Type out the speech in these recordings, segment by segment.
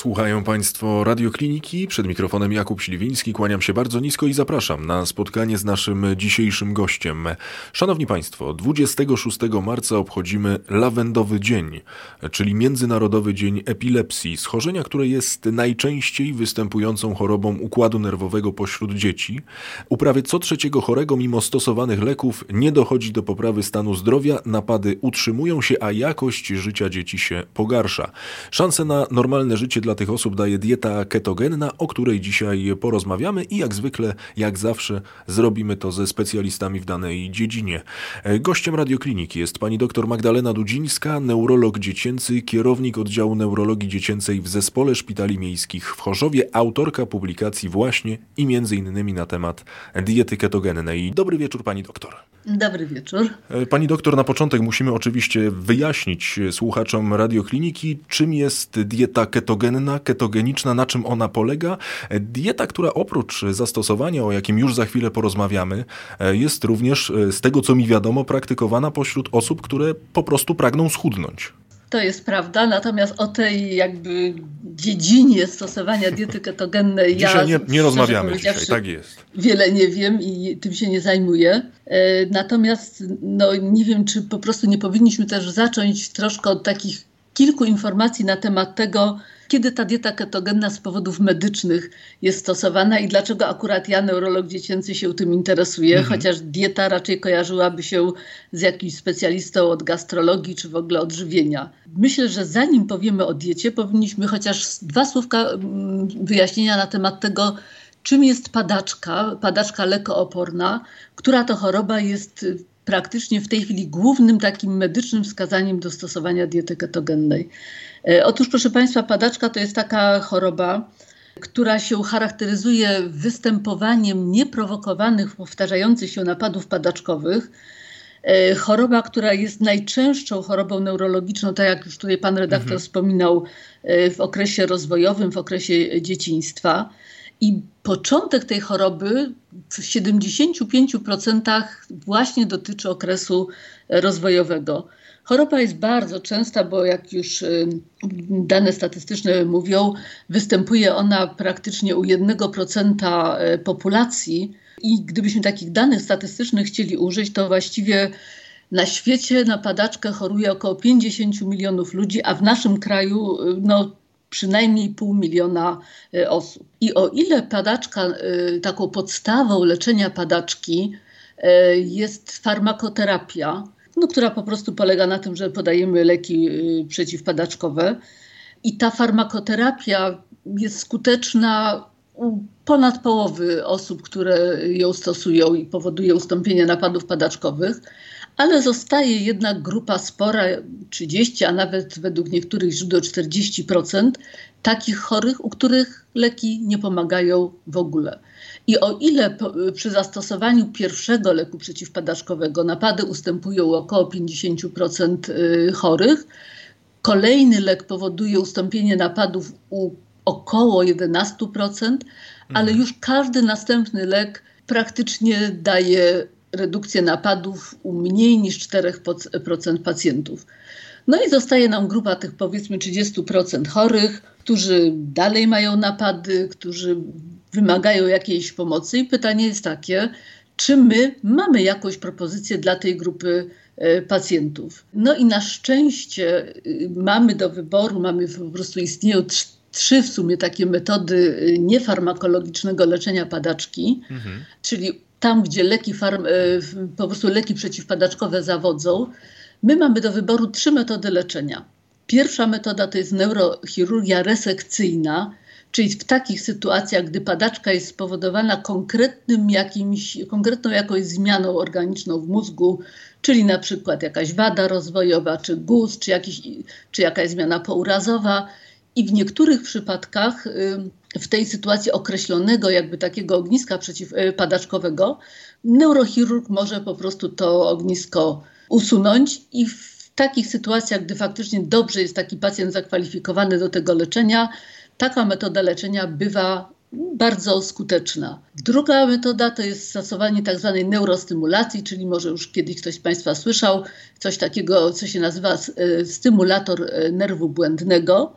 Słuchają Państwo radiokliniki. Przed mikrofonem Jakub Śliwiński. Kłaniam się bardzo nisko i zapraszam na spotkanie z naszym dzisiejszym gościem. Szanowni Państwo, 26 marca obchodzimy Lawendowy Dzień, czyli Międzynarodowy Dzień Epilepsji, schorzenia, które jest najczęściej występującą chorobą układu nerwowego pośród dzieci. U prawie co trzeciego chorego, mimo stosowanych leków, nie dochodzi do poprawy stanu zdrowia, napady utrzymują się, a jakość życia dzieci się pogarsza. Szanse na normalne życie dla dla tych osób daje dieta ketogenna, o której dzisiaj porozmawiamy i jak zwykle, jak zawsze, zrobimy to ze specjalistami w danej dziedzinie. Gościem radiokliniki jest pani dr Magdalena Dudzińska, neurolog dziecięcy, kierownik oddziału neurologii dziecięcej w Zespole Szpitali Miejskich w Chorzowie, autorka publikacji właśnie i między innymi na temat diety ketogennej. Dobry wieczór pani doktor. Dobry wieczór. Pani doktor, na początek musimy oczywiście wyjaśnić słuchaczom radiokliniki, czym jest dieta ketogenna ketogeniczna, ketogeniczna, na czym ona polega. Dieta, która oprócz zastosowania, o jakim już za chwilę porozmawiamy, jest również, z tego co mi wiadomo, praktykowana pośród osób, które po prostu pragną schudnąć. To jest prawda, natomiast o tej jakby dziedzinie stosowania diety ketogennej dzisiaj ja nie, nie rozmawiamy dzisiaj, tak jest. Wiele nie wiem i tym się nie zajmuję. E, natomiast no, nie wiem, czy po prostu nie powinniśmy też zacząć troszkę od takich kilku informacji na temat tego, kiedy ta dieta ketogenna z powodów medycznych jest stosowana i dlaczego akurat ja, neurolog dziecięcy, się tym interesuję, mhm. chociaż dieta raczej kojarzyłaby się z jakimś specjalistą od gastrologii czy w ogóle odżywienia. Myślę, że zanim powiemy o diecie, powinniśmy chociaż dwa słówka mm, wyjaśnienia na temat tego, czym jest padaczka, padaczka lekooporna, która to choroba jest praktycznie w tej chwili głównym takim medycznym wskazaniem do stosowania diety ketogennej. E, otóż, proszę Państwa, padaczka to jest taka choroba, która się charakteryzuje występowaniem nieprowokowanych, powtarzających się napadów padaczkowych. E, choroba, która jest najczęstszą chorobą neurologiczną, tak jak już tutaj pan redaktor mhm. wspominał, e, w okresie rozwojowym, w okresie dzieciństwa. I początek tej choroby w 75% właśnie dotyczy okresu rozwojowego. Choroba jest bardzo częsta, bo jak już y, dane statystyczne mówią, występuje ona praktycznie u 1% y, populacji. I gdybyśmy takich danych statystycznych chcieli użyć, to właściwie na świecie na padaczkę choruje około 50 milionów ludzi, a w naszym kraju y, no, przynajmniej pół miliona osób. I o ile padaczka, taką podstawą leczenia padaczki jest farmakoterapia, no, która po prostu polega na tym, że podajemy leki y, przeciwpadaczkowe. I ta farmakoterapia jest skuteczna u ponad połowy osób, które ją stosują i powoduje ustąpienie napadów padaczkowych, ale zostaje jednak grupa spora, 30, a nawet według niektórych źródeł 40% takich chorych, u których leki nie pomagają w ogóle. I o ile przy zastosowaniu pierwszego leku przeciwpadaczkowego napady ustępują około 50% y, chorych, kolejny lek powoduje ustąpienie napadów u około 11%, ale mhm. już każdy następny lek praktycznie daje redukcję napadów u mniej niż 4% pacjentów. No i zostaje nam grupa tych powiedzmy 30% chorych, którzy dalej mają napady, którzy wymagają jakiejś pomocy. I pytanie jest takie, czy my mamy jakąś propozycję dla tej grupy e, pacjentów. No i na szczęście y, mamy do wyboru, mamy po prostu istnieją trzy w sumie takie metody y, niefarmakologicznego leczenia padaczki, mhm. czyli tam, gdzie leki farm, e, po prostu leki przeciwpadaczkowe zawodzą, my mamy do wyboru trzy metody leczenia. Pierwsza metoda to jest neurochirurgia resekcyjna, czyli w takich sytuacjach, gdy padaczka jest spowodowana konkretnym jakimś, konkretną jakąś zmianą organiczną w mózgu, czyli na przykład jakaś wada rozwojowa, czy guz, czy, jakiś, czy jakaś zmiana pourazowa. I w niektórych przypadkach w tej sytuacji określonego jakby takiego ogniska przeciwpadaczkowego neurochirurg może po prostu to ognisko usunąć i w takich sytuacjach, gdy faktycznie dobrze jest taki pacjent zakwalifikowany do tego leczenia, taka metoda leczenia bywa bardzo skuteczna. Druga metoda to jest stosowanie tak zwanej neurostymulacji, czyli może już kiedyś ktoś z Państwa słyszał coś takiego, co się nazywa e, stymulator e, nerwu błędnego.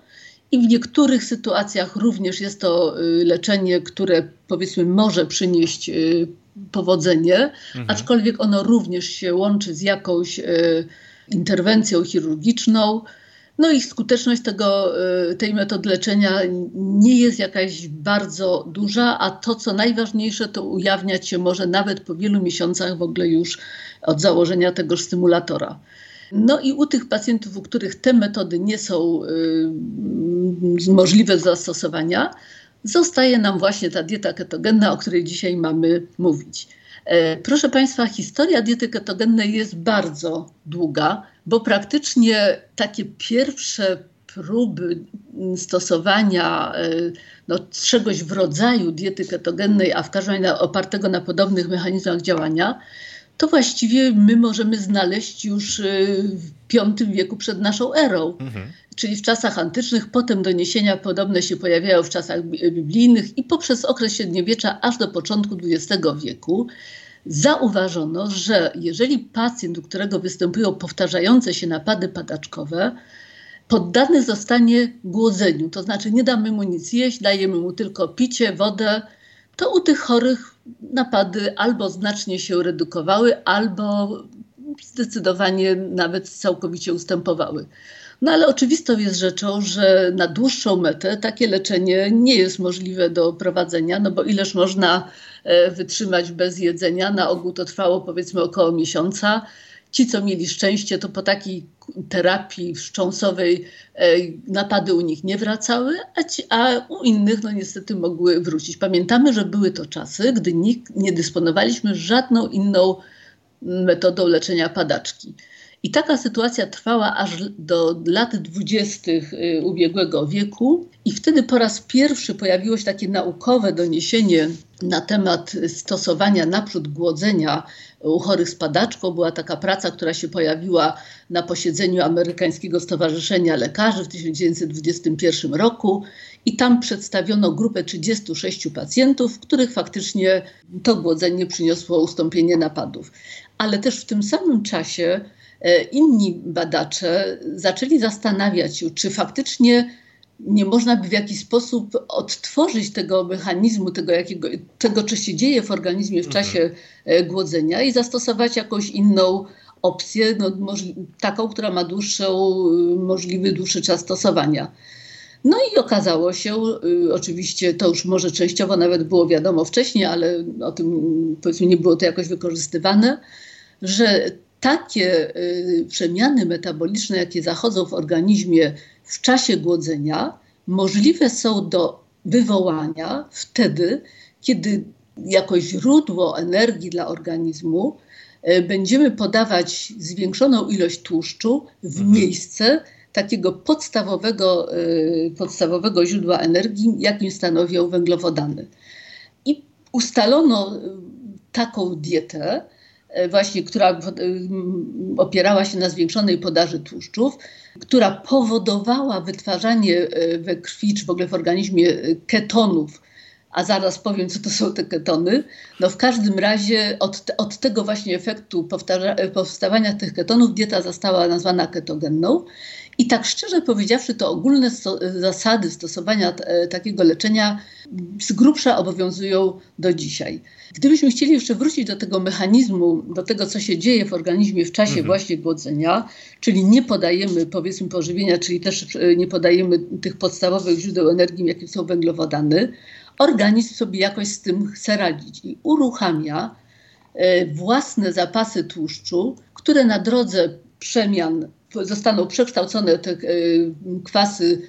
I w niektórych sytuacjach również jest to e, leczenie, które powiedzmy może przynieść powodzenie, mhm. aczkolwiek ono również się łączy z jakąś interwencją chirurgiczną. No i skuteczność tego, y, tej metody leczenia nie jest jakaś bardzo duża, a to co najważniejsze, to ujawniać się może nawet po wielu miesiącach w ogóle już od założenia tego stymulatora. No i u tych pacjentów, u których te metody nie są y, możliwe do zastosowania, zostaje nam właśnie ta dieta ketogenna, o której dzisiaj mamy mówić. E, proszę Państwa, historia diety ketogennej jest bardzo długa, bo praktycznie takie pierwsze próby stosowania e, no, czegoś w rodzaju diety ketogennej, a w każdym razie opartego na podobnych mechanizmach działania, to właściwie my możemy znaleźć już e, w V wieku przed naszą erą. Mhm. Czyli w czasach antycznych, potem doniesienia podobne się pojawiają w czasach biblijnych i poprzez okres średniowiecza aż do początku XX wieku zauważono, że jeżeli pacjent, u którego występują powtarzające się napady padaczkowe, poddany zostanie głodzeniu, to znaczy nie damy mu nic jeść, dajemy mu tylko picie, wodę, to u tych chorych napady albo znacznie się redukowały, albo zdecydowanie nawet całkowicie ustępowały. No ale oczywistą jest rzeczą, że na dłuższą metę takie leczenie nie jest możliwe do prowadzenia, no bo ileż można wytrzymać bez jedzenia. Na ogół to trwało powiedzmy około miesiąca. Ci, co mieli szczęście, to po takiej terapii wstrząsowej e, napady u nich nie wracały, a, ci, a u innych no niestety mogły wrócić. Pamiętamy, że były to czasy, gdy nikt, nie dysponowaliśmy żadną inną metodą leczenia padaczki. I taka sytuacja trwała aż do lat dwudziestych y, ubiegłego wieku, i wtedy po raz pierwszy pojawiło się takie naukowe doniesienie na temat stosowania naprzód głodzenia u chorych z padaczką. Była taka praca, która się pojawiła na posiedzeniu Amerykańskiego Stowarzyszenia Lekarzy w 1921 roku. I tam przedstawiono grupę 36 pacjentów, których faktycznie to głodzenie przyniosło ustąpienie napadów. Ale też w tym samym czasie inni badacze zaczęli zastanawiać się, czy faktycznie nie można by w jakiś sposób odtworzyć tego mechanizmu, tego, jakiego, tego co się dzieje w organizmie w mhm. czasie mhm. głodzenia i zastosować jakąś inną opcję, no, taką, która ma dłuższą, możliwy dłuższy czas stosowania. No i okazało się, y, oczywiście to już może częściowo nawet było wiadomo wcześniej, ale o tym powiedzmy nie było to jakoś wykorzystywane, że takie y, przemiany metaboliczne, jakie zachodzą w organizmie w czasie głodzenia, możliwe są do wywołania wtedy, kiedy jako źródło energii dla organizmu y, będziemy podawać zwiększoną ilość tłuszczu w mhm. miejsce takiego podstawowego, y, podstawowego źródła energii, jakim stanowią węglowodany. I ustalono taką dietę, właśnie, która e, opierała się na zwiększonej podaży tłuszczów, która powodowała wytwarzanie e, we krwi czy w ogóle w organizmie ketonów, a zaraz powiem, co to są te ketony. No w każdym razie od, od tego właśnie efektu powstawania tych ketonów dieta została nazwana ketogenną. I tak szczerze powiedziawszy, to ogólne sto zasady stosowania takiego leczenia z grubsza obowiązują do dzisiaj. Gdybyśmy chcieli jeszcze wrócić do tego mechanizmu, do tego, co się dzieje w organizmie w czasie mhm. właśnie głodzenia, czyli nie podajemy powiedzmy pożywienia, czyli też e, nie podajemy tych podstawowych źródeł energii, jakie są węglowodany, organizm sobie jakoś z tym chce radzić i uruchamia e, własne zapasy tłuszczu, które na drodze przemian zostaną przekształcone te e, kwasy,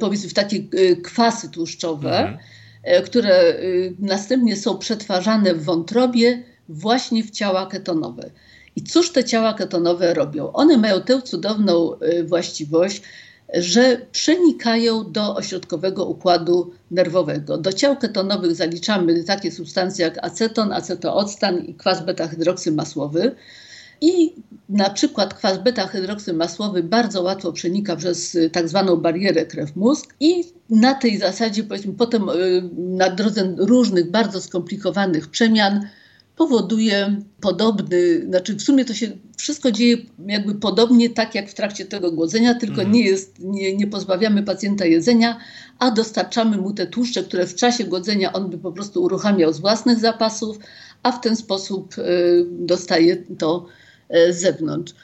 powiedzmy w takie kwasy tłuszczowe, mhm E, które następnie są przetwarzane w wątrobie właśnie w ciała ketonowe. I cóż te ciała ketonowe robią? One mają tę cudowną właściwość, że przenikają do ośrodkowego układu nerwowego. Do ciał ketonowych zaliczamy takie substancje jak aceton, acetooctan i kwas beta-hydroksymasłowy. I na przykład kwas beta-hydroksymasłowy bardzo łatwo przenika przez tak zwaną barierę krew-mózg i na tej zasadzie powiedzmy potem na drodze różnych bardzo skomplikowanych przemian powoduje podobny, znaczy w sumie to się wszystko dzieje jakby podobnie tak jak w trakcie tego głodzenia, tylko mhm. nie, jest, nie, nie pozbawiamy pacjenta jedzenia, a dostarczamy mu te tłuszcze, które w czasie głodzenia on by po prostu uruchamiał z własnych zapasów, a w ten sposób y, dostaje to y, zewnątrz.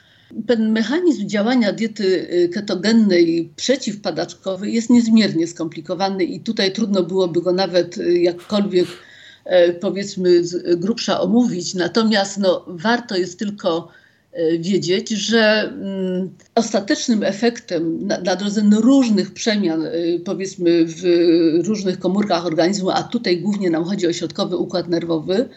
Ten mechanizm działania diety y, ketogennej przeciwpadaczkowej jest niezmiernie skomplikowany i tutaj trudno byłoby go nawet jakkolwiek E, powiedzmy grubsza omówić. Natomiast no, warto jest tylko e, wiedzieć, że mm, ostatecznym efektem na, na drodze różnych przemian, e, powiedzmy w różnych komórkach organizmu, a tutaj głównie nam chodzi o środkowy układ nerwowy,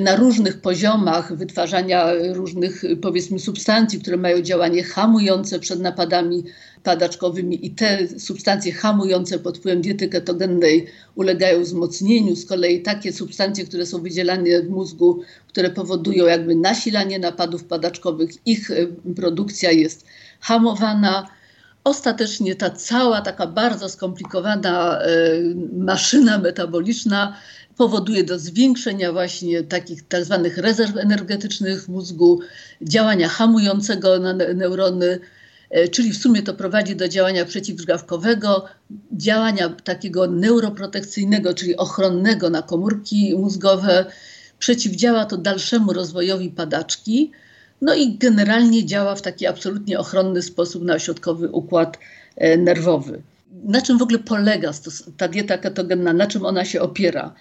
na różnych poziomach wytwarzania różnych, powiedzmy, substancji, które mają działanie hamujące przed napadami padaczkowymi i te substancje hamujące pod wpływem diety ketogennej ulegają wzmocnieniu. Z kolei takie substancje, które są wydzielane w mózgu, które powodują jakby nasilanie napadów padaczkowych, ich e, produkcja jest hamowana. Ostatecznie ta cała taka bardzo skomplikowana e, maszyna metaboliczna powoduje do zwiększenia właśnie takich tak zwanych rezerw energetycznych w mózgu, działania hamującego na neurony, E, czyli w sumie to prowadzi do działania przeciwdrzgawkowego, działania takiego neuroprotekcyjnego, czyli ochronnego na komórki mózgowe. Przeciwdziała to dalszemu rozwojowi padaczki, no i generalnie działa w taki absolutnie ochronny sposób na ośrodkowy układ e, nerwowy. Na czym w ogóle polega ta dieta ketogenna, na czym ona się opiera?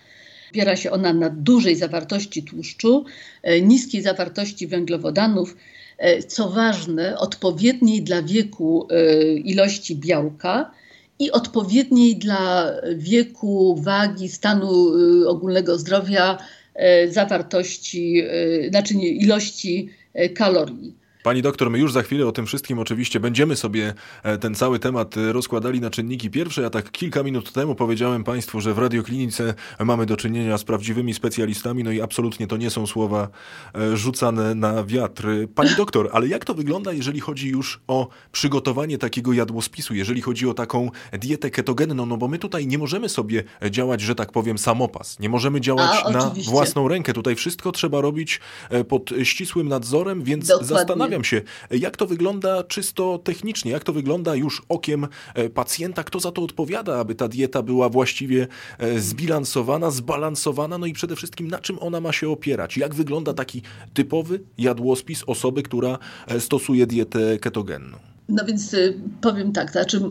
Opiera się ona na dużej zawartości tłuszczu, e, niskiej zawartości węglowodanów, E, co ważne, odpowiedniej dla wieku e, ilości białka i odpowiedniej dla wieku, wagi, stanu ogólnego zdrowia zawartości, znaczy ilości kalorii. Pani doktor, my już za chwilę o tym wszystkim oczywiście będziemy sobie e, ten cały temat e, rozkładali na czynniki pierwsze. Ja tak kilka minut temu powiedziałem Państwu, że w radioklinice mamy do czynienia z prawdziwymi specjalistami, no i absolutnie to nie są słowa e, rzucane na wiatr. Pani doktor, ale jak to wygląda, jeżeli chodzi już o przygotowanie takiego jadłospisu, jeżeli chodzi o taką dietę ketogenną? No bo my tutaj nie możemy sobie działać, że tak powiem, samopas. Nie możemy działać A, na własną rękę. Tutaj wszystko trzeba robić pod ścisłym nadzorem, więc Dokładnie. zastanawiam Zastanawiam się, jak to wygląda czysto technicznie, jak to wygląda już okiem e, pacjenta, kto za to odpowiada, aby ta dieta była właściwie e, zbilansowana, zbalansowana, no i przede wszystkim na czym ona ma się opierać. Jak wygląda taki typowy jadłospis osoby, która e, stosuje dietę ketogenną? No więc powiem tak, znaczy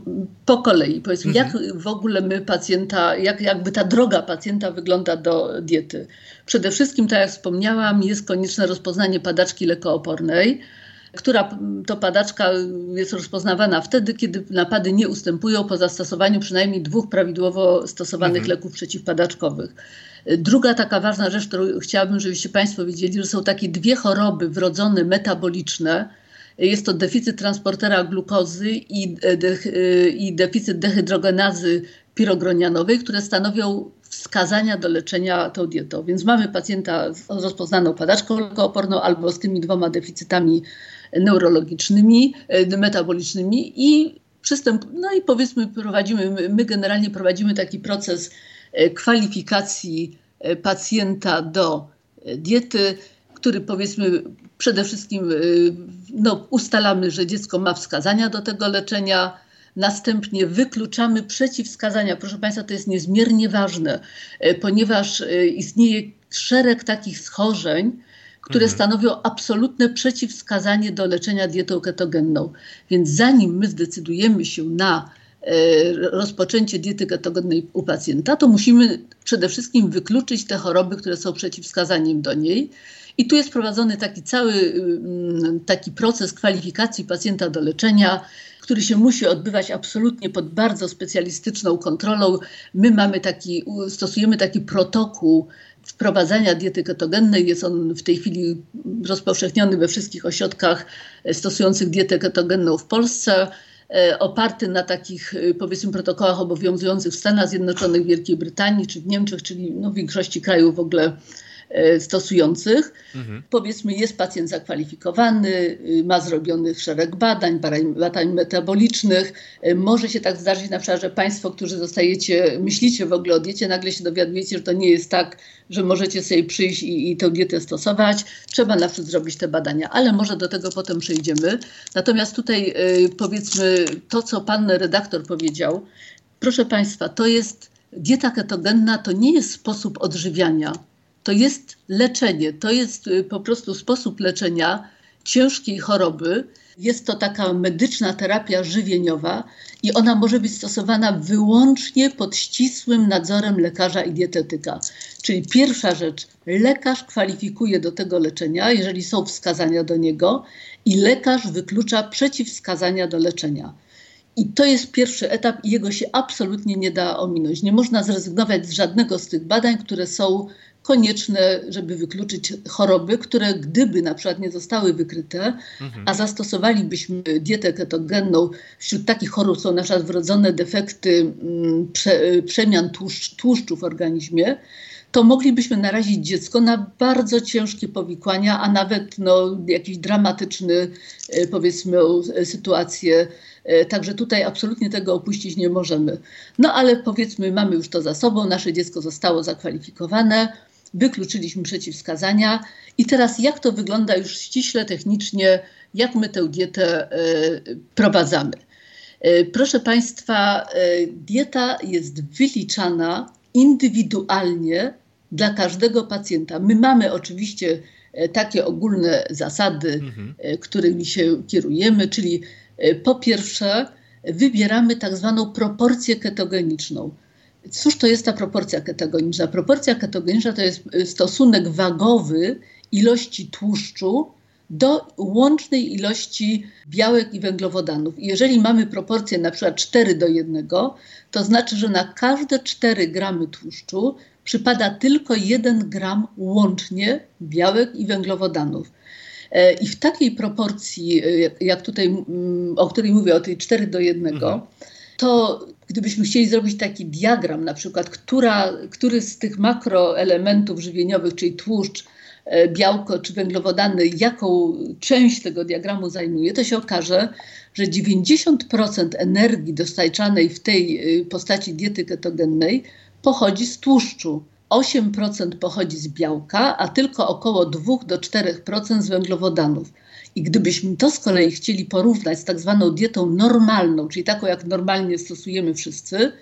po kolei, powiedzmy, mhm. jak w ogóle my pacjenta, jak jakby ta droga pacjenta wygląda do diety. Przede wszystkim, tak jak wspomniałam, jest konieczne rozpoznanie padaczki lekoopornej, która to padaczka jest rozpoznawana wtedy, kiedy napady nie ustępują po zastosowaniu przynajmniej dwóch prawidłowo stosowanych mhm. leków przeciwpadaczkowych. Druga taka ważna rzecz, którą chciałabym, żebyście Państwo wiedzieli, że są takie dwie choroby wrodzone metaboliczne. Jest to deficyt transportera glukozy i, de, i deficyt dehydrogenazy pirogronianowej, które stanowią wskazania do leczenia tą dietą. Więc mamy pacjenta z rozpoznaną padaczką lekooporną albo z tymi dwoma deficytami neurologicznymi, e, metabolicznymi i przystęp, no i powiedzmy prowadzimy, my generalnie prowadzimy taki proces e, kwalifikacji e, pacjenta do diety, który powiedzmy przede wszystkim no, ustalamy, że dziecko ma wskazania do tego leczenia, następnie wykluczamy przeciwwskazania. Proszę Państwa, to jest niezmiernie ważne, ponieważ istnieje szereg takich schorzeń, które mhm. stanowią absolutne przeciwwskazanie do leczenia dietą ketogenną. Więc zanim my zdecydujemy się na e, rozpoczęcie diety ketogennej u pacjenta, to musimy przede wszystkim wykluczyć te choroby, które są przeciwwskazaniem do niej. I tu jest prowadzony taki cały mm, taki proces kwalifikacji pacjenta do leczenia, który się musi odbywać absolutnie pod bardzo specjalistyczną kontrolą. My mamy taki, stosujemy taki protokół wprowadzania diety ketogennej. Jest on w tej chwili rozpowszechniony we wszystkich ośrodkach stosujących dietę ketogenną w Polsce e, oparty na takich e, powiedzmy protokołach obowiązujących w Stanach Zjednoczonych, Wielkiej Brytanii czy w Niemczech, czyli no, w większości krajów w ogóle stosujących. Mhm. Powiedzmy, jest pacjent zakwalifikowany, y, ma zrobionych szereg badań, badań metabolicznych. E, może się tak zdarzyć na przykład, że Państwo, którzy zostajecie, myślicie w ogóle o diecie, nagle się dowiadujecie, że to nie jest tak, że możecie sobie przyjść i, i tę dietę stosować. Trzeba na przykład zrobić te badania, ale może do tego potem przejdziemy. Natomiast tutaj y, powiedzmy to, co Pan redaktor powiedział, proszę Państwa, to jest dieta ketogenna to nie jest sposób odżywiania, to jest leczenie, to jest y, po prostu sposób leczenia ciężkiej choroby. Jest to taka medyczna terapia żywieniowa i ona może być stosowana wyłącznie pod ścisłym nadzorem lekarza i dietetyka. Czyli pierwsza rzecz, lekarz kwalifikuje do tego leczenia, jeżeli są wskazania do niego, i lekarz wyklucza przeciwwskazania do leczenia. I to jest pierwszy etap i jego się absolutnie nie da ominąć. Nie można zrezygnować z żadnego z tych badań, które są konieczne, żeby wykluczyć choroby, które gdyby na przykład nie zostały wykryte, mhm. a zastosowalibyśmy dietę ketogenną, wśród takich chorób są na przykład wrodzone defekty mm, prze, przemian tłuszcz, tłuszczu w organizmie, to moglibyśmy narazić dziecko na bardzo ciężkie powikłania, a nawet no, jakiś dramatyczny, e, powiedzmy, sytuację. E, także tutaj absolutnie tego opuścić nie możemy. No ale powiedzmy, mamy już to za sobą, nasze dziecko zostało zakwalifikowane, wykluczyliśmy przeciwwskazania i teraz jak to wygląda już ściśle technicznie, jak my tę dietę e, prowadzamy. Proszę Państwa, dieta jest wyliczana indywidualnie dla każdego pacjenta. My mamy oczywiście e, takie ogólne zasady, mhm. E, którymi się kierujemy, czyli e, po pierwsze wybieramy tak zwaną proporcję ketogeniczną. Cóż to jest ta proporcja ketogeniczna? Proporcja ketogeniczna to jest stosunek wagowy ilości tłuszczu do łącznej ilości białek i węglowodanów. Jeżeli mamy proporcję na przykład 4 do 1, to znaczy, że na każde 4 gramy tłuszczu przypada tylko 1 gram łącznie białek i węglowodanów. E, I w takiej proporcji, e, jak tutaj, mm, o której mówię, o tej 4 do 1, mhm. to gdybyśmy chcieli zrobić taki diagram, na przykład, która, który z tych makroelementów żywieniowych, czyli tłuszcz, e, białko czy węglowodany, jaką część tego diagramu zajmuje, to się okaże, że 90% energii dostarczanej w tej postaci diety ketogennej pochodzi z tłuszczu. 8% pochodzi z białka, a tylko około 2 do 4% z węglowodanów. I gdybyśmy to z kolei chcieli porównać z tak zwaną dietą normalną, czyli taką jak normalnie stosujemy wszyscy,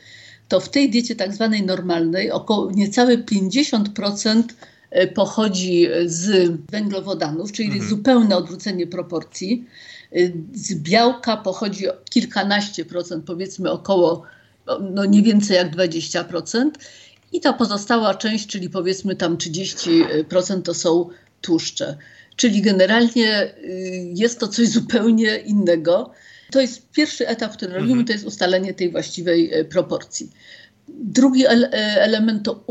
to w tej diecie tak zwanej normalnej około niecałe 50% e, pochodzi z węglowodanów, czyli mhm. zupełne odwrócenie proporcji. E, z białka pochodzi kilkanaście procent, powiedzmy około no nie więcej jak 20%. I ta pozostała część, czyli powiedzmy tam 30% to są tłuszcze. Czyli generalnie y, jest to coś zupełnie innego. To jest pierwszy etap, który robimy, mhm. to jest ustalenie tej właściwej y, proporcji. Drugi e, element to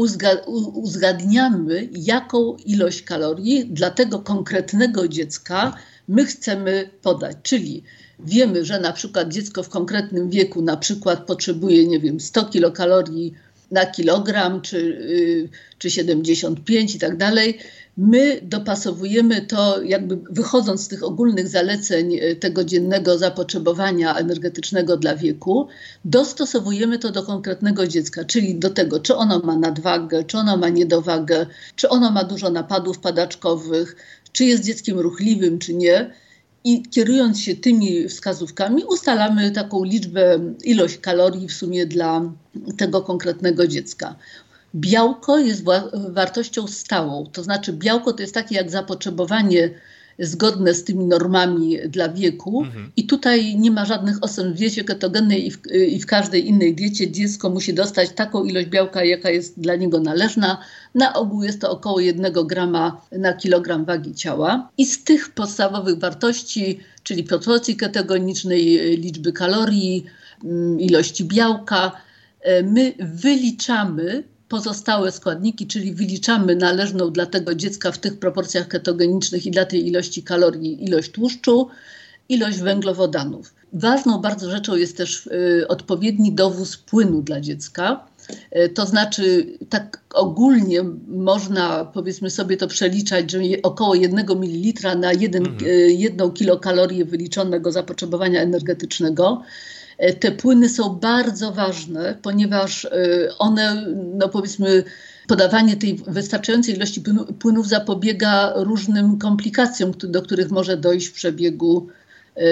uzgadniamy, jaką ilość kalorii dla tego konkretnego dziecka my chcemy podać. Czyli wiemy, że na przykład dziecko w konkretnym wieku na przykład potrzebuje, nie wiem, 100 kilokalorii na kilogram, czy, y, czy 75 i tak dalej. My dopasowujemy to, jakby wychodząc z tych ogólnych zaleceń y, tego dziennego zapotrzebowania energetycznego dla wieku, dostosowujemy to do konkretnego dziecka, czyli do tego, czy ono ma nadwagę, czy ono ma niedowagę, czy ono ma dużo napadów padaczkowych, czy jest dzieckiem ruchliwym, czy nie. I kierując się tymi wskazówkami, ustalamy taką liczbę, ilość kalorii w sumie dla tego konkretnego dziecka. Białko jest wartością stałą, to znaczy białko to jest takie jak zapotrzebowanie zgodne z tymi normami dla wieku. Mhm. I tutaj nie ma żadnych ocen w diecie ketogennej i w, i w każdej innej diecie dziecko musi dostać taką ilość białka, jaka jest dla niego należna. Na ogół jest to około 1 grama na kilogram wagi ciała. I z tych podstawowych wartości, czyli proporcji ketogenicznej, liczby kalorii, mm, ilości białka, e, my wyliczamy pozostałe składniki, czyli wyliczamy należną dla tego dziecka w tych proporcjach ketogenicznych i dla tej ilości kalorii ilość tłuszczu, ilość węglowodanów. Ważną bardzo rzeczą jest też y, odpowiedni dowóz płynu dla dziecka. E, to znaczy, tak ogólnie można powiedzmy sobie to przeliczać, że około 1 ml na 1, mhm. 1 kilokalorię wyliczonego zapotrzebowania energetycznego. E, te płyny są bardzo ważne, ponieważ one, no powiedzmy, podawanie tej wystarczającej ilości płynów zapobiega różnym komplikacjom, do których może dojść w przebiegu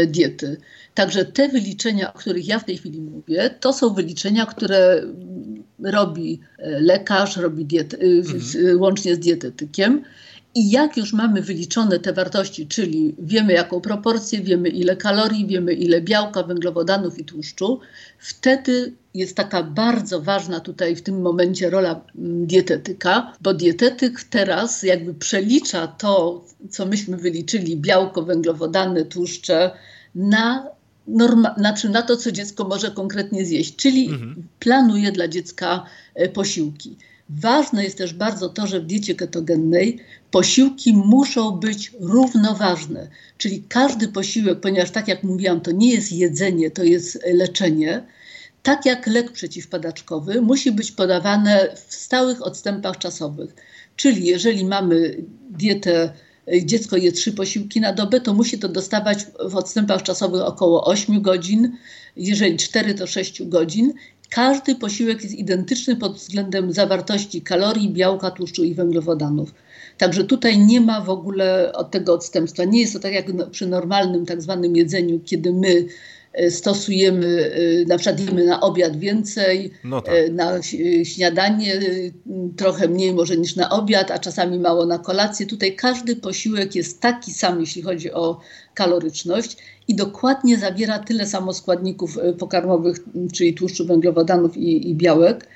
diety. Także te wyliczenia, o których ja w tej chwili mówię, to są wyliczenia, które robi e, lekarz, robi e, mhm. łącznie z dietetykiem. I jak już mamy wyliczone te wartości, czyli wiemy jaką proporcję, wiemy ile kalorii, wiemy ile białka, węglowodanów i tłuszczu, wtedy jest taka bardzo ważna tutaj w tym momencie rola dietetyka, bo dietetyk teraz jakby przelicza to, co myśmy wyliczyli, białko, węglowodany, tłuszcze, na norma, znaczy na to, co dziecko może konkretnie zjeść, czyli mhm. planuje dla dziecka e, posiłki. Ważne jest też bardzo to, że w diecie ketogennej posiłki muszą być równoważne, czyli każdy posiłek, ponieważ tak jak mówiłam, to nie jest jedzenie, to jest leczenie, tak jak lek przeciwpadaczkowy, musi być podawane w stałych odstępach czasowych. Czyli jeżeli mamy dietę dziecko je trzy posiłki na dobę, to musi to dostawać w odstępach czasowych około 8 godzin, jeżeli 4 to 6 godzin. Każdy posiłek jest identyczny pod względem zawartości kalorii, białka, tłuszczu i węglowodanów. Także tutaj nie ma w ogóle od tego odstępstwa. Nie jest to tak jak przy normalnym tak zwanym jedzeniu, kiedy my stosujemy, e, na przykład jemy na obiad więcej, no tak. E, na śniadanie trochę mniej może niż na obiad, a czasami mało na kolację. Tutaj każdy posiłek jest taki sam, jeśli chodzi o kaloryczność i dokładnie zawiera tyle samo składników pokarmowych, czyli tłuszczu, węglowodanów i, i białek.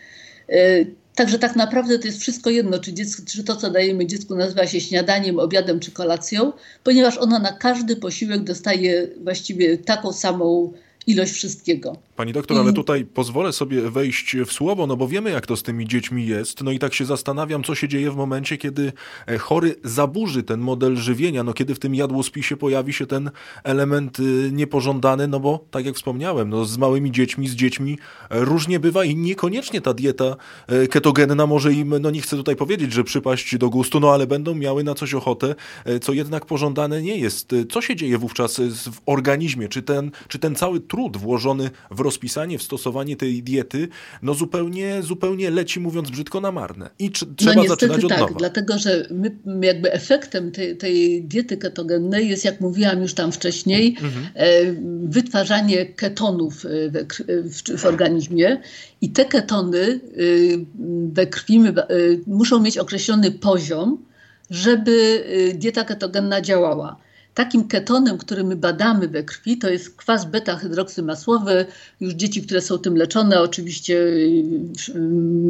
Także tak naprawdę to jest wszystko jedno, czy, dziecko, czy to, co dajemy dziecku, nazywa się śniadaniem, obiadem czy kolacją, ponieważ ona na każdy posiłek dostaje właściwie taką samą ilość wszystkiego. Pani doktor, ale tutaj pozwolę sobie wejść w słowo, no bo wiemy, jak to z tymi dziećmi jest. No i tak się zastanawiam, co się dzieje w momencie, kiedy e, chory zaburzy ten model żywienia, no kiedy w tym jadłospisie pojawi się ten element y, niepożądany, no bo tak jak wspomniałem, no z małymi dziećmi, z dziećmi e, różnie bywa i niekoniecznie ta dieta e, ketogenna może im, no nie chcę tutaj powiedzieć, że przypaść do gustu, no ale będą miały na coś ochotę, co jednak pożądane nie jest. Co się dzieje wówczas w organizmie? Czy ten, czy ten cały trud włożony w rozpisanie, w stosowanie tej diety, no zupełnie, zupełnie leci, mówiąc brzydko, na marne. I tr trzeba no zaczynać od tak, nowa. dlatego że my, jakby efektem tej, tej diety ketogennej jest, jak mówiłam już tam wcześniej, mhm. e, wytwarzanie ketonów e, we, w, w, organizmie i te ketony e, we krwi e, muszą mieć określony poziom, żeby dieta ketogenna działała. Takim ketonem, który my badamy we krwi, to jest kwas beta-hydroksymasłowy. Już dzieci, które są tym leczone, oczywiście y,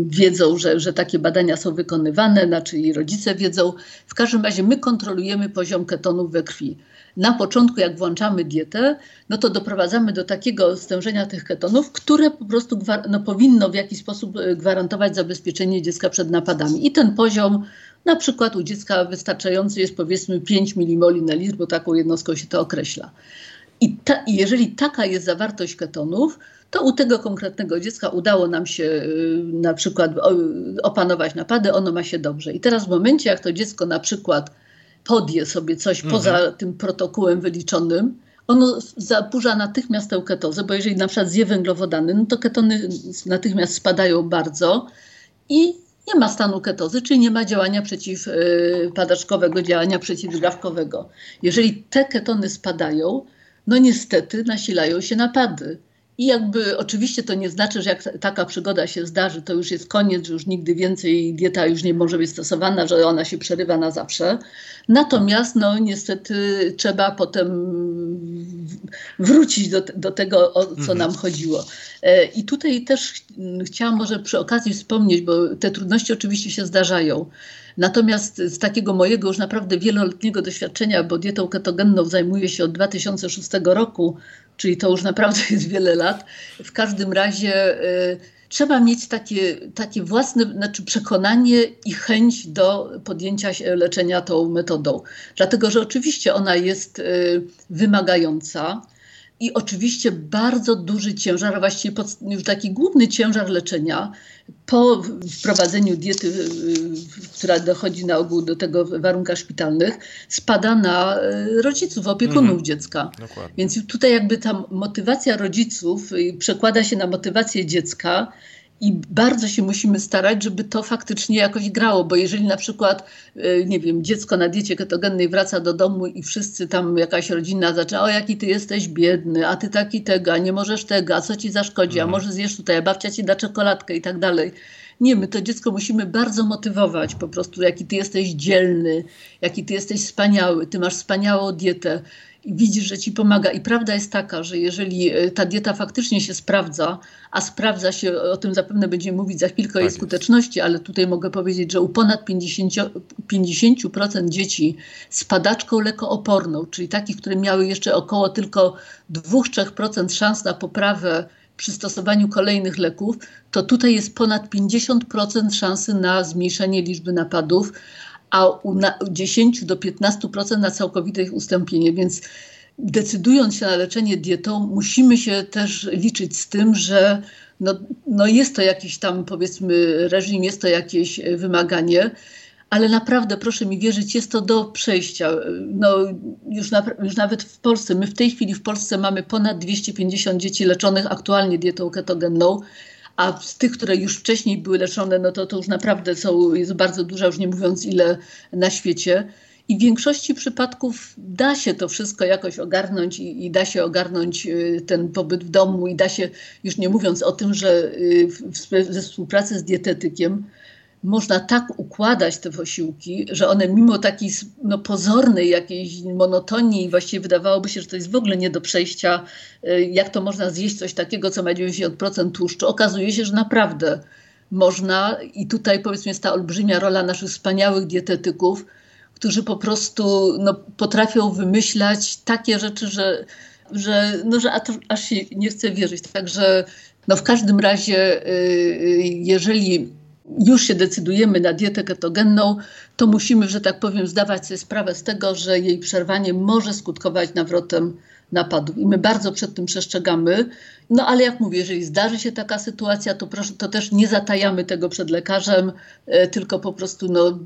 wiedzą, że, że takie badania są wykonywane, znaczy i rodzice wiedzą. W każdym razie my kontrolujemy poziom ketonów we krwi. Na początku, jak włączamy dietę, no to doprowadzamy do takiego stężenia tych ketonów, które po prostu no, powinno w jakiś sposób y, gwarantować zabezpieczenie dziecka przed napadami. I ten poziom na przykład u dziecka wystarczający jest powiedzmy 5 mmol na litr, bo taką jednostką się to określa. I, ta, I jeżeli taka jest zawartość ketonów, to u tego konkretnego dziecka udało nam się y, na przykład opanować napady, ono ma się dobrze. I teraz w momencie, jak to dziecko na przykład podje sobie coś mhm. poza tym protokołem wyliczonym, ono zaburza natychmiast tę ketozę, bo jeżeli na przykład zje węglowodany, no to ketony natychmiast spadają bardzo i nie ma stanu ketozy, czyli nie ma działania przeciwpadaczkowego, działania przeciwdrzawkowego. Jeżeli te ketony spadają, no niestety nasilają się napady. I jakby oczywiście to nie znaczy, że jak taka przygoda się zdarzy, to już jest koniec, że już nigdy więcej dieta już nie może być stosowana, że ona się przerywa na zawsze. Natomiast no niestety trzeba potem wrócić do, do tego, o co mhm. nam chodziło. E, I tutaj też chciałam może przy okazji wspomnieć, bo te trudności oczywiście się zdarzają. Natomiast z takiego mojego już naprawdę wieloletniego doświadczenia, bo dietą ketogenną zajmuję się od 2006 roku, czyli to już naprawdę jest wiele lat, w każdym razie y, trzeba mieć takie, takie własne znaczy przekonanie i chęć do podjęcia leczenia tą metodą. Dlatego, że oczywiście ona jest y, wymagająca. I oczywiście bardzo duży ciężar, a właściwie pod, już taki główny ciężar leczenia po wprowadzeniu diety, która dochodzi na ogół do tego w warunkach szpitalnych, spada na e, rodziców, opiekunów mhm. dziecka. Dokładnie. Więc tutaj jakby ta motywacja rodziców y, przekłada się na motywację dziecka i bardzo się musimy starać, żeby to faktycznie jakoś grało, bo jeżeli na przykład, e, nie wiem, dziecko na diecie ketogennej wraca do domu i wszyscy tam, jakaś rodzina zaczyna, o jaki ty jesteś biedny, a ty taki tego, a nie możesz tego, a co ci zaszkodzi, a mhm. może zjesz tutaj, a babcia ci da czekoladkę i tak dalej. Nie, my to dziecko musimy bardzo motywować po prostu, jaki ty jesteś dzielny, jaki ty jesteś wspaniały, ty masz wspaniałą dietę widzisz, że ci pomaga. I prawda jest taka, że jeżeli e, ta dieta faktycznie się sprawdza, a sprawdza się, o tym zapewne będziemy mówić za chwilkę tak o jej skuteczności, ale tutaj mogę powiedzieć, że u ponad 50%, 50% dzieci z padaczką lekooporną, czyli takich, które miały jeszcze około tylko 2-3% szans na poprawę przy stosowaniu kolejnych leków, to tutaj jest ponad 50% szansy na zmniejszenie liczby napadów, a u, na, 10 do 15% na całkowite ich ustąpienie. Więc decydując się na leczenie dietą, musimy się też liczyć z tym, że no, no jest to jakiś tam powiedzmy reżim, jest to jakieś wymaganie, ale naprawdę proszę mi wierzyć, jest to do przejścia. No, już, na, już nawet w Polsce, my w tej chwili w Polsce mamy ponad 250 dzieci leczonych aktualnie dietą ketogenną a z tych, które już wcześniej były leczone, no to to już naprawdę są, jest bardzo duża, już nie mówiąc ile na świecie. I w większości przypadków da się to wszystko jakoś ogarnąć i, i, da się ogarnąć y, ten pobyt w domu i da się, już nie mówiąc o tym, że y, w, w, ze współpracy z dietetykiem można tak układać te posiłki, że one mimo takiej no, pozornej jakiejś monotonii, właściwie wydawałoby się, że to jest w ogóle nie do przejścia, y, jak to można zjeść coś takiego, co ma 90% tłuszczu. Okazuje się, że naprawdę można i tutaj powiedzmy jest ta olbrzymia rola naszych wspaniałych dietetyków, którzy po prostu no, potrafią wymyślać takie rzeczy, że, że, no, że aż się nie chce wierzyć. Także no, w każdym razie, y, y, jeżeli już się decydujemy na dietę ketogenną, to musimy, że tak powiem, zdawać sobie sprawę z tego, że jej przerwanie może skutkować nawrotem napadów. I my bardzo przed tym przestrzegamy. No ale jak mówię, jeżeli zdarzy się taka sytuacja, to, proszę, to też nie zatajamy tego przed lekarzem, e, tylko po prostu no,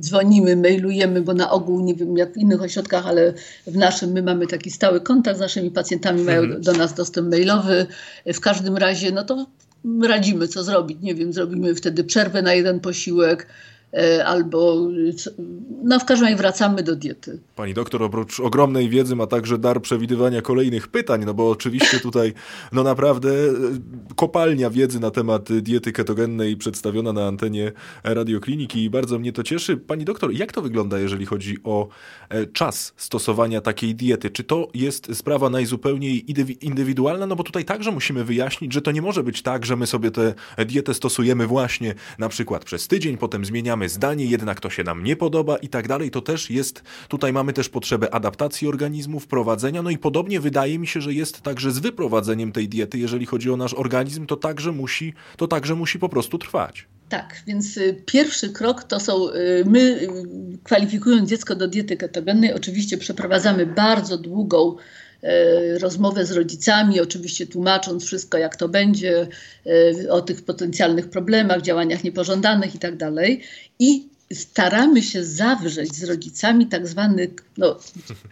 dzwonimy, mailujemy, bo na ogół, nie wiem jak w innych ośrodkach, ale w naszym my mamy taki stały kontakt z naszymi pacjentami, mają mhm. do nas dostęp mailowy. W każdym razie, no to radzimy, co zrobić. Nie wiem, zrobimy wtedy przerwę na jeden posiłek, albo no w każdym razie wracamy do diety. Pani doktor oprócz ogromnej wiedzy ma także dar przewidywania kolejnych pytań, no bo oczywiście tutaj no naprawdę e, kopalnia wiedzy na temat diety ketogennej przedstawiona na antenie radiokliniki i bardzo mnie to cieszy. Pani doktor, jak to wygląda, jeżeli chodzi o e, czas stosowania takiej diety? Czy to jest sprawa najzupełniej indywidualna? No bo tutaj także musimy wyjaśnić, że to nie może być tak, że my sobie tę dietę stosujemy właśnie na przykład przez tydzień, potem zmieniamy zdanie, jednak to się nam nie podoba i tak dalej, to też jest, tutaj mamy też potrzebę adaptacji organizmu, wprowadzenia, no i podobnie wydaje mi się, że jest także z wyprowadzeniem tej diety, jeżeli chodzi o nasz organizm, to także musi, to także musi po prostu trwać. Tak, więc y, pierwszy krok to są, y, my y, kwalifikując dziecko do diety ketogennej, oczywiście przeprowadzamy bardzo długą rozmowę z rodzicami, oczywiście tłumacząc wszystko, jak to będzie, o tych potencjalnych problemach, działaniach niepożądanych i tak i staramy się zawrzeć z rodzicami tak zwany no,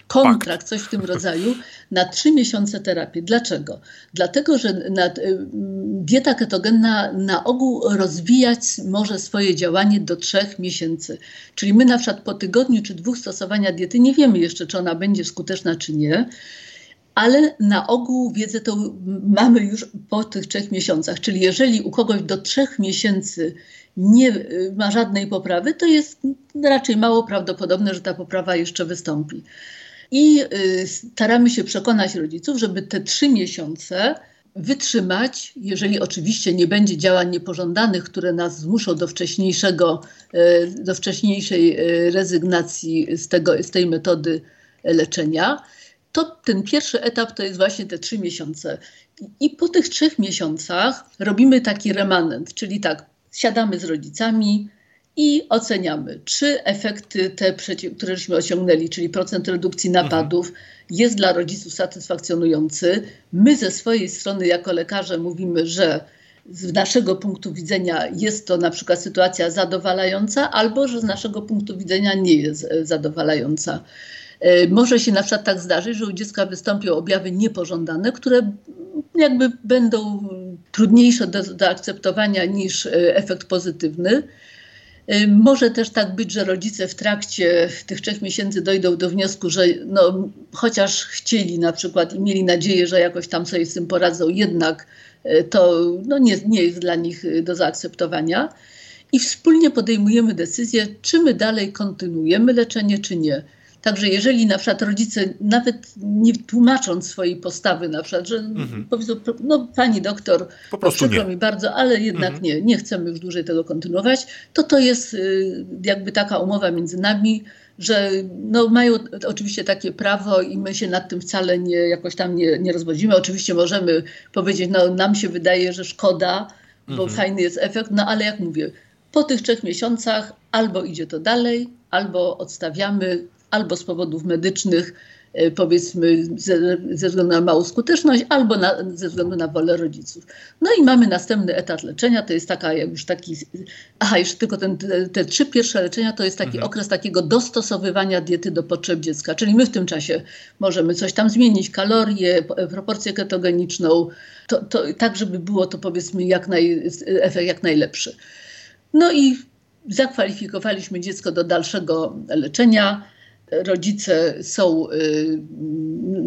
kontrakt, coś w tym rodzaju, na trzy miesiące terapii. Dlaczego? Dlatego, że nad, y, dieta ketogenna na ogół rozwijać może swoje działanie do trzech miesięcy. Czyli my na przykład po tygodniu czy dwóch stosowania diety nie wiemy jeszcze, czy ona będzie skuteczna, czy nie ale na ogół wiedzę to mamy już po tych trzech miesiącach. Czyli jeżeli u kogoś do trzech miesięcy nie y, ma żadnej poprawy, to jest raczej mało prawdopodobne, że ta poprawa jeszcze wystąpi. I y, staramy się przekonać rodziców, żeby te trzy miesiące wytrzymać, jeżeli oczywiście nie będzie działań niepożądanych, które nas zmuszą do wcześniejszego, y, do wcześniejszej rezygnacji z, tego, z tej metody leczenia, to ten pierwszy etap to jest właśnie te trzy miesiące. I po tych trzech miesiącach robimy taki remanent, czyli tak, siadamy z rodzicami i oceniamy, czy efekty te, któreśmy osiągnęli, czyli procent redukcji napadów, mhm. jest dla rodziców satysfakcjonujący. My ze swojej strony jako lekarze mówimy, że z naszego punktu widzenia jest to na przykład sytuacja zadowalająca, albo że z naszego punktu widzenia nie jest e, zadowalająca. E, może się na przykład tak zdarzyć, że u dziecka wystąpią objawy niepożądane, które jakby będą trudniejsze do zaakceptowania niż e, efekt pozytywny. Może też tak być, że rodzice w trakcie tych trzech miesięcy dojdą do wniosku, że no, chociaż chcieli na przykład i mieli nadzieję, że jakoś tam sobie z tym poradzą, jednak E, to no nie, nie jest dla nich e, do zaakceptowania. I wspólnie podejmujemy decyzję, czy my dalej kontynuujemy leczenie, czy nie. Także jeżeli na przykład rodzice, nawet nie tłumacząc swojej postawy, na przykład, że mhm. powiedzą, no pani doktor, po prostu przykro nie. mi bardzo, ale jednak mhm. nie, nie chcemy już dłużej tego kontynuować, to to jest y, jakby taka umowa między nami, że no, mają oczywiście takie prawo i my się nad tym wcale nie, jakoś tam nie, nie rozwodzimy. Oczywiście możemy powiedzieć, no nam się wydaje, że szkoda, bo mhm. fajny jest efekt, no ale jak mówię, po tych trzech miesiącach albo idzie to dalej, albo odstawiamy, albo z powodów medycznych E, powiedzmy ze, ze, względu na małą skuteczność albo na, ze względu na wolę rodziców. No i mamy następny etap leczenia, to jest taka już taki, aha jeszcze tylko ten, te, te trzy pierwsze leczenia to jest taki mhm. okres takiego dostosowywania diety do potrzeb dziecka, czyli my w tym czasie możemy coś tam zmienić, kalorie, proporcję ketogeniczną, to, to, tak żeby było to powiedzmy jak, naj, efekt jak najlepszy. No i zakwalifikowaliśmy dziecko do dalszego leczenia rodzice są y,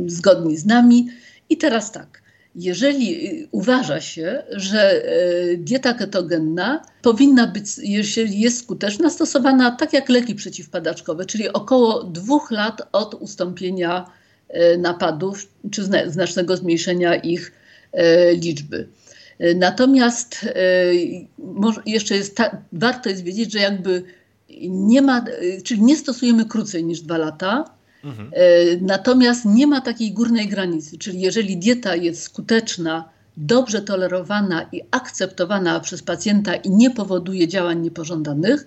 zgodni z nami. I teraz tak, jeżeli uważa się, że y, dieta ketogenna powinna być, jeśli jest skuteczna, stosowana tak jak leki przeciwpadaczkowe, czyli około dwóch lat od ustąpienia y, napadów czy znacznego zmniejszenia ich liczby. Natomiast jeszcze jest ta, warto jest wiedzieć, że jakby nie ma, czyli nie stosujemy krócej niż dwa lata, mhm. E, natomiast nie ma takiej górnej granicy, czyli jeżeli dieta jest skuteczna, dobrze tolerowana i akceptowana przez pacjenta i nie powoduje działań niepożądanych,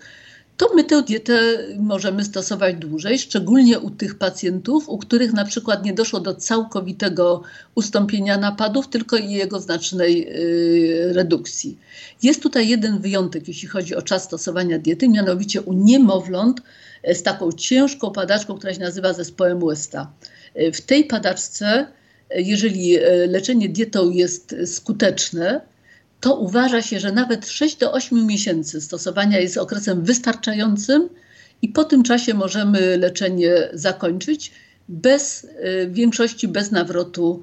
to my tę dietę możemy stosować dłużej, szczególnie u tych pacjentów, u których na przykład nie doszło do całkowitego ustąpienia napadów, tylko i jego znacznej y, redukcji. Jest tutaj jeden wyjątek, jeśli chodzi o czas stosowania diety, mianowicie u niemowląt e, z taką ciężką padaczką, która się nazywa zespołem Westa. E, w tej padaczce, e, jeżeli leczenie dietą jest skuteczne, to uważa się, że nawet 6 do 8 miesięcy stosowania jest okresem wystarczającym i po tym czasie możemy leczenie zakończyć bez w większości bez nawrotu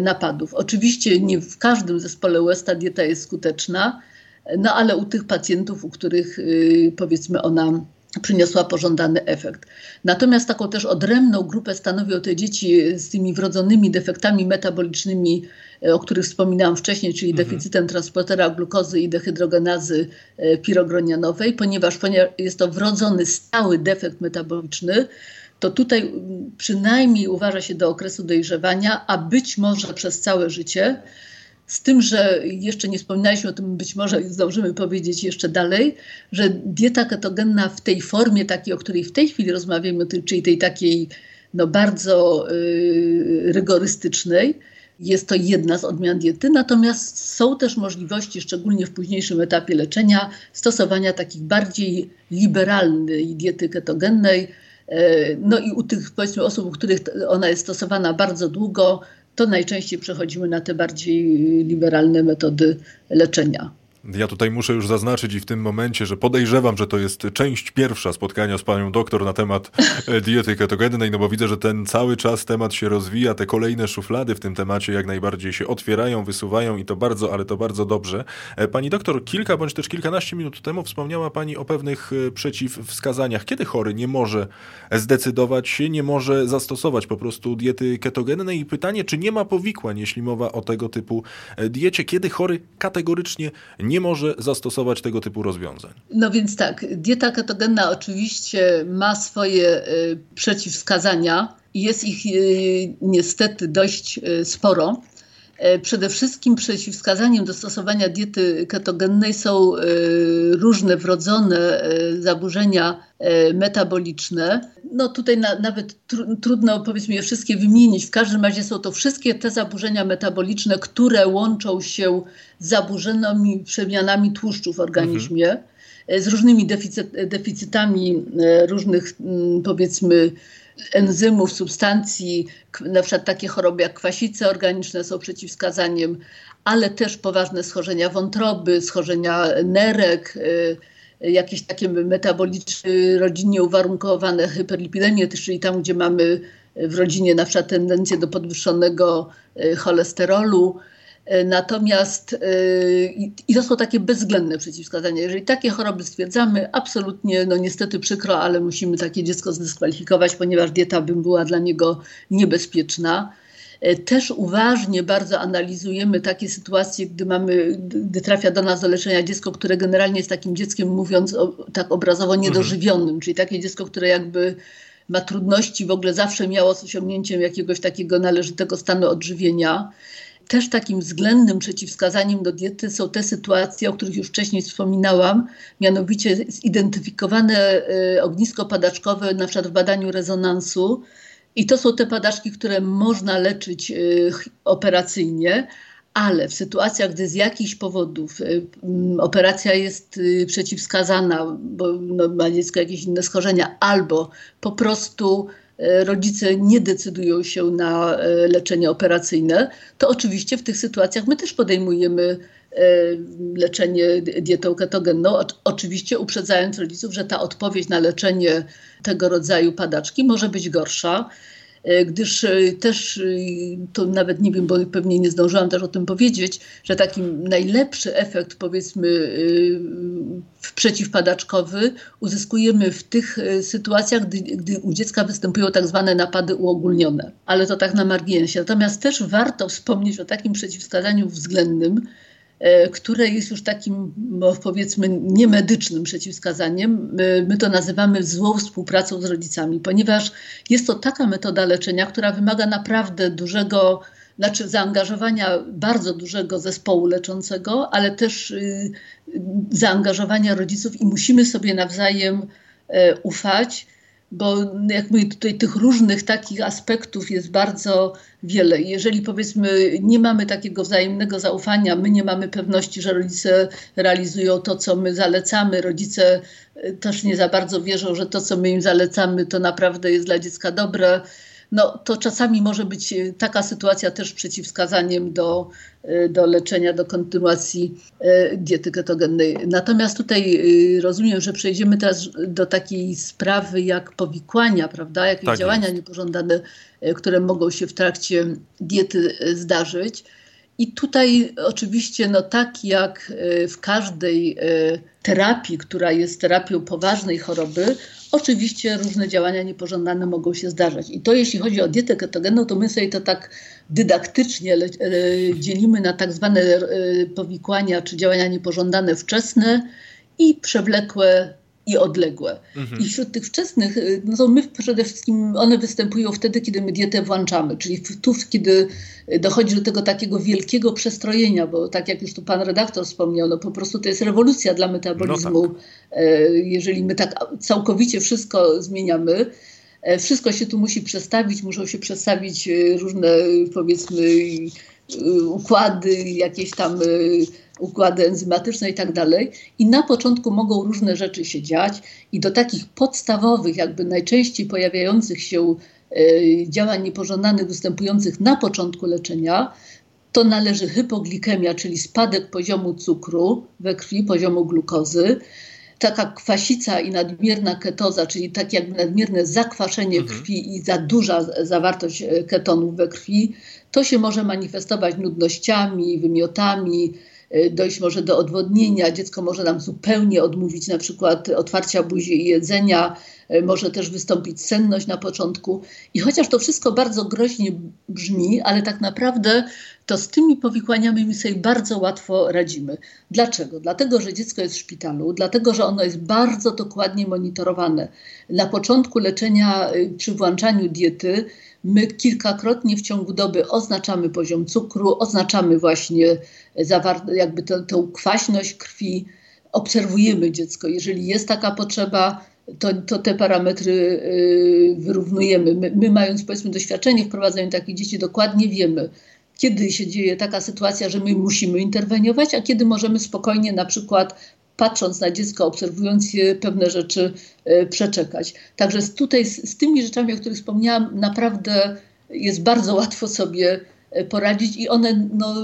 napadów. Oczywiście nie w każdym zespole Westa dieta jest skuteczna, no ale u tych pacjentów, u których y, powiedzmy ona przyniosła pożądany efekt. Natomiast taką też odrębną grupę stanowią te dzieci z tymi wrodzonymi defektami metabolicznymi, o których wspominałam wcześniej, czyli mhm. deficytem transportera glukozy i dehydrogenazy e, pirogronianowej, ponieważ, ponieważ jest to wrodzony stały defekt metaboliczny, to tutaj przynajmniej uważa się do okresu dojrzewania, a być może przez całe życie. Z tym, że jeszcze nie wspominaliśmy o tym, być może zdążymy powiedzieć jeszcze dalej, że dieta ketogenna w tej formie takiej, o której w tej chwili rozmawiamy, czyli tej takiej no, bardzo y, rygorystycznej, jest to jedna z odmian diety, natomiast są też możliwości, szczególnie w późniejszym etapie leczenia, stosowania takich bardziej liberalnej diety ketogennej. E, no i u tych powiedzmy osób, u których ona jest stosowana bardzo długo, to najczęściej przechodzimy na te bardziej liberalne metody leczenia. Ja tutaj muszę już zaznaczyć i w tym momencie, że podejrzewam, że to jest część pierwsza spotkania z panią doktor na temat e, diety ketogennej, no bo widzę, że ten cały czas temat się rozwija, te kolejne szuflady w tym temacie jak najbardziej się otwierają, wysuwają i to bardzo, ale to bardzo dobrze. E, pani doktor, kilka bądź też kilkanaście minut temu wspomniała pani o pewnych e, przeciwwskazaniach. Kiedy chory nie może zdecydować się, nie może zastosować po prostu diety ketogennej i pytanie, czy nie ma powikłań, jeśli mowa o tego typu diecie, kiedy chory kategorycznie nie nie może zastosować tego typu rozwiązań. No więc tak, dieta ketogenna oczywiście ma swoje y, przeciwwskazania jest ich y, niestety dość y, sporo. E, przede wszystkim przeciwwskazaniem do stosowania diety ketogennej są e, różne wrodzone e, zaburzenia metaboliczne. No tutaj na, nawet tr trudno powiedzmy je wszystkie wymienić. W każdym razie są to wszystkie te zaburzenia metaboliczne, które łączą się z zaburzonymi przemianami tłuszczu w organizmie. Mhm z różnymi deficytami różnych, powiedzmy, enzymów, substancji, na przykład takie choroby jak kwasice organiczne są przeciwwskazaniem, ale też poważne schorzenia wątroby, schorzenia nerek, y, jakieś takie metaboliczne, rodzinnie uwarunkowane hyperlipidemie, czyli tam, gdzie mamy w rodzinie na przykład tendencję do podwyższonego y, cholesterolu, natomiast e, i to są takie bezwzględne przeciwwskazania. Jeżeli takie choroby stwierdzamy, absolutnie, no niestety przykro, ale musimy takie dziecko zdyskwalifikować, ponieważ dieta by była dla niego niebezpieczna. E, też uważnie bardzo analizujemy takie sytuacje, gdy mamy, gdy trafia do nas do leczenia dziecko, które generalnie jest takim dzieckiem, mówiąc o, tak obrazowo, niedożywionym, mhm. czyli takie dziecko, które jakby ma trudności, w ogóle zawsze miało z osiągnięciem jakiegoś takiego należytego stanu odżywienia. Też takim względnym przeciwwskazaniem do diety są te sytuacje, o których już wcześniej wspominałam, mianowicie zidentyfikowane y, ognisko padaczkowe na przykład w badaniu rezonansu. I to są te padaczki, które można leczyć y, operacyjnie, ale w sytuacjach, gdy z jakichś powodów y, operacja jest przeciwwskazana, bo ma dziecko jakieś inne schorzenia, albo po prostu rodzice nie decydują się na e, leczenie operacyjne, to oczywiście w tych sytuacjach my też podejmujemy e, leczenie dietą ketogenną, oczywiście uprzedzając rodziców, że ta odpowiedź na leczenie tego rodzaju padaczki może być gorsza. E, gdyż e, też, e, to nawet nie wiem, bo pewnie nie zdążyłam też o tym powiedzieć, że taki najlepszy efekt, powiedzmy, przeciwpadaczkowy uzyskujemy w tych sytuacjach, gdy, gdy u dziecka występują tak zwane napady uogólnione. Ale to tak na marginesie. Natomiast też warto wspomnieć o takim przeciwwskazaniu względnym, które jest już takim, no, powiedzmy, niemedycznym przeciwwskazaniem. My to nazywamy złą współpracą z rodzicami, ponieważ jest to taka metoda leczenia, która wymaga naprawdę dużego, znaczy zaangażowania bardzo dużego zespołu leczącego, ale też y, zaangażowania rodziców i musimy sobie nawzajem e, ufać bo jak mówię, tutaj tych różnych takich aspektów jest bardzo wiele. Jeżeli powiedzmy nie mamy takiego wzajemnego zaufania, my nie mamy pewności, że rodzice realizują to, co my zalecamy, rodzice e, też nie za bardzo wierzą, że to, co my im zalecamy, to naprawdę jest dla dziecka dobre, no to czasami może być e, taka sytuacja też przeciwwskazaniem do, e, do leczenia, do kontynuacji e, diety ketogennej. Natomiast tutaj rozumiem, że przejdziemy teraz do takiej sprawy jak powikłania, prawda, jakieś tak działania jest. niepożądane, które mogą się w trakcie diety zdarzyć. I tutaj oczywiście, no tak jak w każdej terapii, która jest terapią poważnej choroby, oczywiście różne działania niepożądane mogą się zdarzać. I to jeśli chodzi o dietę ketogenną, to my sobie to tak dydaktycznie e, dzielimy na tak zwane e, powikłania czy działania niepożądane wczesne i przewlekłe i odległe. Mhm. I wśród tych wczesnych, y, no to my przede wszystkim, one występują wtedy, kiedy my dietę włączamy, czyli tu, kiedy dochodzi do tego takiego wielkiego przestrojenia, bo tak jak już tu pan redaktor wspomniał, no po prostu to jest rewolucja dla metabolizmu, no tak. E, jeżeli my tak całkowicie wszystko zmieniamy. Wszystko się tu musi przestawić, muszą się przestawić różne powiedzmy układy, jakieś tam układy enzymatyczne i tak dalej. I na początku mogą różne rzeczy się dziać i do takich podstawowych, jakby najczęściej pojawiających się e, działań niepożądanych występujących na początku leczenia, to należy hypoglikemia, czyli spadek poziomu cukru we krwi, poziomu glukozy, taka kwasica i nadmierna ketoza, czyli tak jakby nadmierne zakwaszenie mhm. krwi i za duża zawartość e, ketonów we krwi, to się może manifestować nudnościami, wymiotami, dojść może do odwodnienia, dziecko może nam zupełnie odmówić na przykład otwarcia buzi i jedzenia, może też wystąpić senność na początku. I chociaż to wszystko bardzo groźnie brzmi, ale tak naprawdę to z tymi powikłaniami my sobie bardzo łatwo radzimy. Dlaczego? Dlatego, że dziecko jest w szpitalu, dlatego, że ono jest bardzo dokładnie monitorowane. Na początku leczenia y, przy włączaniu diety my kilkakrotnie w ciągu doby oznaczamy poziom cukru, oznaczamy właśnie jakby tę kwaśność krwi, obserwujemy dziecko. Jeżeli jest taka potrzeba, to, to te parametry y, wyrównujemy. My, my, mając powiedzmy doświadczenie w prowadzeniu takich dzieci, dokładnie wiemy, kiedy się dzieje taka sytuacja, że my musimy interweniować, a kiedy możemy spokojnie na przykład patrząc na dziecko, obserwując je, pewne rzeczy y, przeczekać. Także tutaj z, z tymi rzeczami, o których wspomniałam, naprawdę jest bardzo łatwo sobie y, poradzić i one no,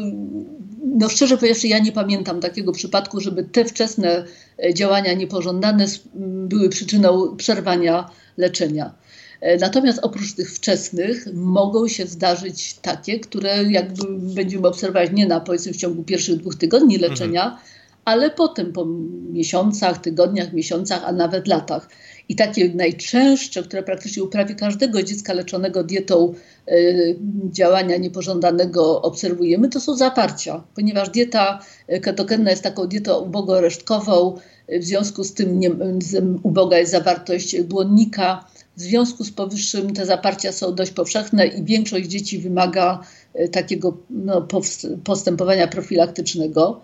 no szczerze powiedziawszy, ja nie pamiętam takiego przypadku, żeby te wczesne e, działania niepożądane były przyczyną przerwania leczenia. E, natomiast oprócz tych wczesnych mogą się zdarzyć takie, które jakby będziemy obserwować nie na powiedzmy w ciągu pierwszych dwóch tygodni leczenia, mhm. Ale potem po miesiącach, tygodniach, miesiącach, a nawet latach. I takie najczęstsze, które praktycznie u prawie każdego dziecka leczonego dietą y, działania niepożądanego obserwujemy, to są zaparcia, ponieważ dieta ketogenna jest taką dietą ubogoresztkową, w związku z tym nie, uboga jest zawartość błonnika. W związku z powyższym te zaparcia są dość powszechne i większość dzieci wymaga y, takiego no, postępowania profilaktycznego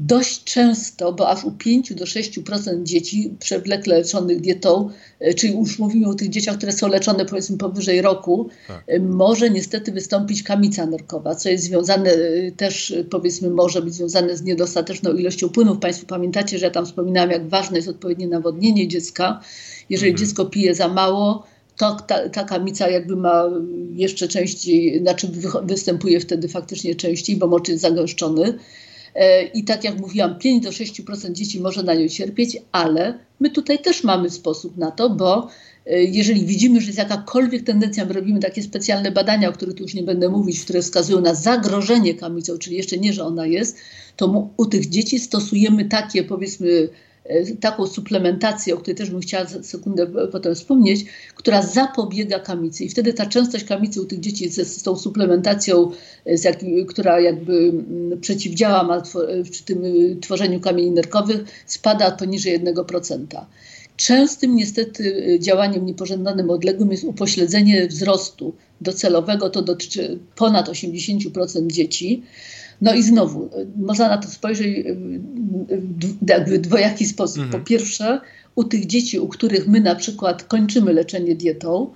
dość często, bo aż u 5 do 6% dzieci przewlekle leczonych dietą, e, czyli już mówimy o tych dzieciach, które są leczone powiedzmy powyżej roku, tak. E, może niestety wystąpić kamica nerkowa, co jest związane e, też powiedzmy może być związane z niedostateczną ilością płynów. Państwo pamiętacie, że ja tam wspominałam, jak ważne jest odpowiednie nawodnienie dziecka. Jeżeli mhm. dziecko pije za mało, to ta, ta kamica jakby ma jeszcze częściej, znaczy występuje wtedy faktycznie częściej, bo moczy jest zagęszczony. E, I tak jak mówiłam, 5 do 6% dzieci może na nią cierpieć, ale my tutaj też mamy sposób na to, bo e, jeżeli widzimy, że jest jakakolwiek tendencja, my robimy takie specjalne badania, o których tu już nie będę mówić, które wskazują na zagrożenie kamicą, czyli jeszcze nie, że ona jest, to u tych dzieci stosujemy takie powiedzmy taką suplementację, o której też bym chciała sekundę potem wspomnieć, która zapobiega kamicy. I wtedy ta częstość kamicy u tych dzieci z, z tą suplementacją, e, z jak, która jakby mm, przeciwdziała przy tym y, tworzeniu kamieni nerkowych, spada poniżej 1%. Częstym niestety y, działaniem niepożądanym odległym jest upośledzenie wzrostu docelowego. To dotyczy ponad 80% dzieci. No i znowu, y, można na to spojrzeć y, w dwojaki sposób. Mhm. Po pierwsze, u tych dzieci, u których my na przykład kończymy leczenie dietą,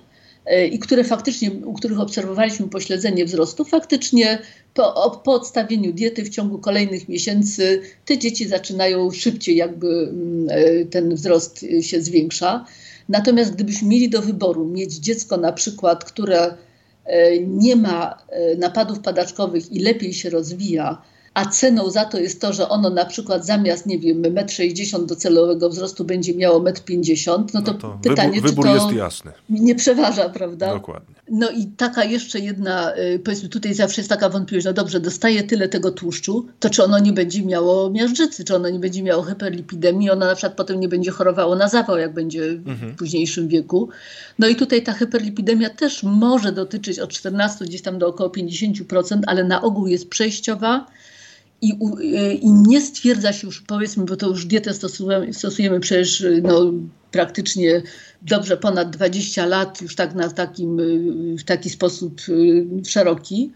i które faktycznie, u których obserwowaliśmy pośledzenie wzrostu, faktycznie po, po odstawieniu diety w ciągu kolejnych miesięcy te dzieci zaczynają szybciej, jakby mm, ten wzrost się zwiększa. Natomiast gdybyśmy mieli do wyboru mieć dziecko na przykład, które E, nie ma e, napadów padaczkowych i lepiej się rozwija, a ceną za to jest to, że ono na przykład zamiast, nie wiem, 1,60 m docelowego wzrostu będzie miało 1,50 m, no to, no to pytanie, wybór, wybór czy to jest jasny. nie przeważa, prawda? Dokładnie. No i taka jeszcze jedna, y, powiedzmy tutaj zawsze jest taka wątpliwość, no dobrze, dostaje tyle tego tłuszczu, to czy ono nie będzie miało miażdżycy, czy ono nie będzie miało hyperlipidemii, ono na przykład potem nie będzie chorowało na zawał, jak będzie mhm. w późniejszym wieku. No i tutaj ta hyperlipidemia też może dotyczyć od 14 gdzieś tam do około 50%, ale na ogół jest przejściowa, i, y, i, nie stwierdza się już, powiedzmy, bo to już dietę stosujemy, stosujemy przecież no, praktycznie dobrze ponad 20 lat, już tak na takim, y, w taki sposób y, szeroki.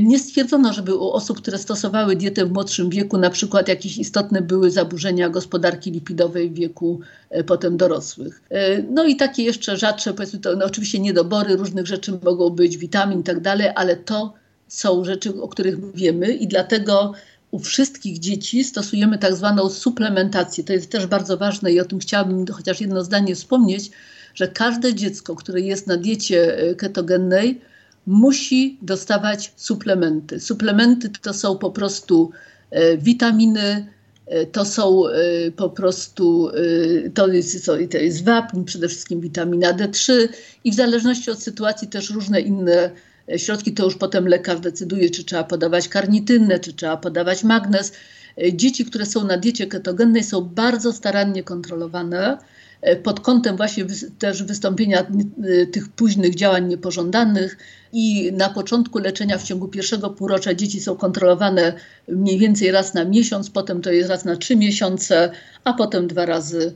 Nie stwierdzono, żeby u osób, które stosowały dietę w młodszym wieku, na przykład jakieś istotne były zaburzenia gospodarki lipidowej w wieku potem dorosłych. No i takie jeszcze rzadsze, powiedzmy to, no oczywiście niedobory różnych rzeczy mogą być, witamin i tak dalej, ale to są rzeczy, o których wiemy i dlatego u wszystkich dzieci stosujemy tak zwaną suplementację. To jest też bardzo ważne i o tym chciałabym chociaż jedno zdanie wspomnieć, że każde dziecko, które jest na diecie e, ketogennej, musi dostawać suplementy. Suplementy to są po prostu e, witaminy, e, to są po prostu, to jest, to jest wapń, przede wszystkim witamina D3 i w zależności od sytuacji też różne inne środki, to już potem lekarz decyduje, czy trzeba podawać karnitynę, czy trzeba podawać magnez. Dzieci, które są na diecie ketogennej są bardzo starannie kontrolowane pod kątem właśnie też wystąpienia tych późnych działań niepożądanych i na początku leczenia w ciągu pierwszego półrocza dzieci są kontrolowane mniej więcej raz na miesiąc, potem to jest raz na trzy miesiące, a potem dwa razy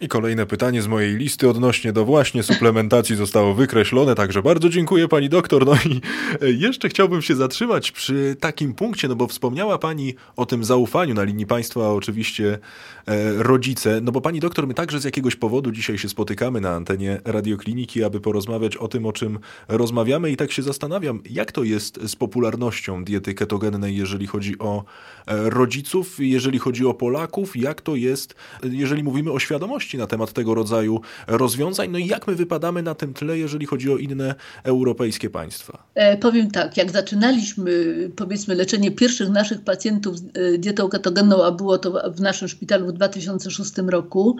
I kolejne pytanie z mojej listy odnośnie do właśnie suplementacji zostało wykreślone, także bardzo dziękuję pani doktor. No i e, jeszcze chciałbym się zatrzymać przy takim punkcie, no bo wspomniała pani o tym zaufaniu na linii państwa, oczywiście e, rodzice, no bo pani doktor, my także z jakiegoś powodu dzisiaj się spotykamy na antenie radiokliniki, aby porozmawiać o tym, o czym rozmawiamy i tak się zastanawiam, jak to jest z popularnością diety ketogennej, jeżeli chodzi o rodziców, jeżeli chodzi o Polaków, jak to jest, jeżeli mówimy o świadomości na temat tego rodzaju rozwiązań. No i jak my wypadamy na tym tle, jeżeli chodzi o inne europejskie państwa? E, powiem tak, jak zaczynaliśmy powiedzmy leczenie pierwszych naszych pacjentów e, dietą ketogenną, a było to w naszym szpitalu w 2006 roku,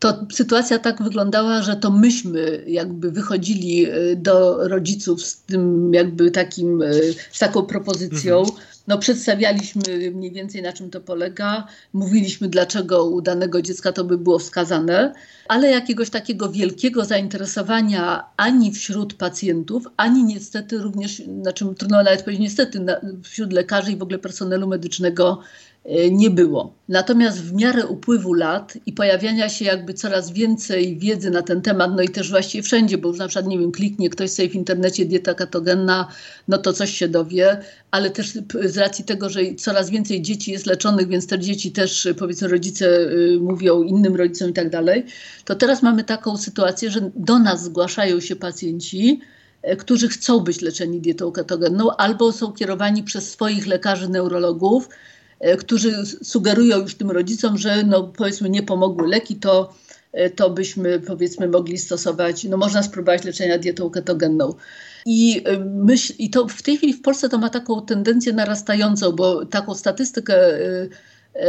to sytuacja tak wyglądała, że to myśmy jakby wychodzili e, do rodziców z tym jakby takim, e, z taką propozycją. Mhm. No, przedstawialiśmy mniej więcej na czym to polega, mówiliśmy dlaczego u danego dziecka to by było wskazane, ale jakiegoś takiego wielkiego zainteresowania ani wśród pacjentów, ani niestety również, na czym trudno nawet powiedzieć niestety, wśród lekarzy i w ogóle personelu medycznego nie było. Natomiast w miarę upływu lat i pojawiania się jakby coraz więcej wiedzy na ten temat, no i też właściwie wszędzie, bo już na przykład, nie wiem, kliknie ktoś sobie w internecie dieta katogenna, no to coś się dowie, ale też z racji tego, że coraz więcej dzieci jest leczonych, więc te dzieci też, powiedzmy, rodzice y, mówią innym rodzicom i tak dalej, to teraz mamy taką sytuację, że do nas zgłaszają się pacjenci, e, którzy chcą być leczeni dietą ketogenną albo są kierowani przez swoich lekarzy neurologów, E, którzy sugerują już tym rodzicom, że no powiedzmy nie pomogły leki, to, e, to byśmy powiedzmy mogli stosować, no można spróbować leczenia dietą ketogenną. I, e, myśl, I to w tej chwili w Polsce to ma taką tendencję narastającą, bo taką statystykę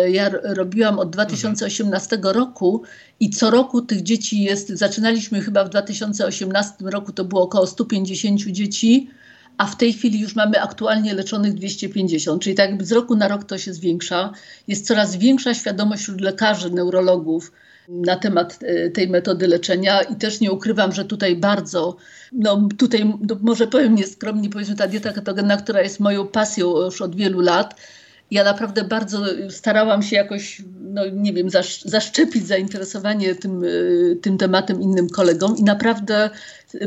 ja robiłam od 2018 roku i co roku tych dzieci jest, zaczynaliśmy chyba w 2018 roku, to było około 150 dzieci, a w tej chwili już mamy aktualnie leczonych 250, czyli tak jakby z roku na rok to się zwiększa. Jest coraz większa świadomość wśród lekarzy, neurologów na temat e, tej metody leczenia i też nie ukrywam, że tutaj bardzo, no tutaj no może powiem nieskromnie, powiedzmy ta dieta ketogenna, która jest moją pasją już od wielu lat, ja naprawdę bardzo starałam się jakoś, no nie wiem, zaszczepić zainteresowanie tym, y, tym tematem innym kolegom i naprawdę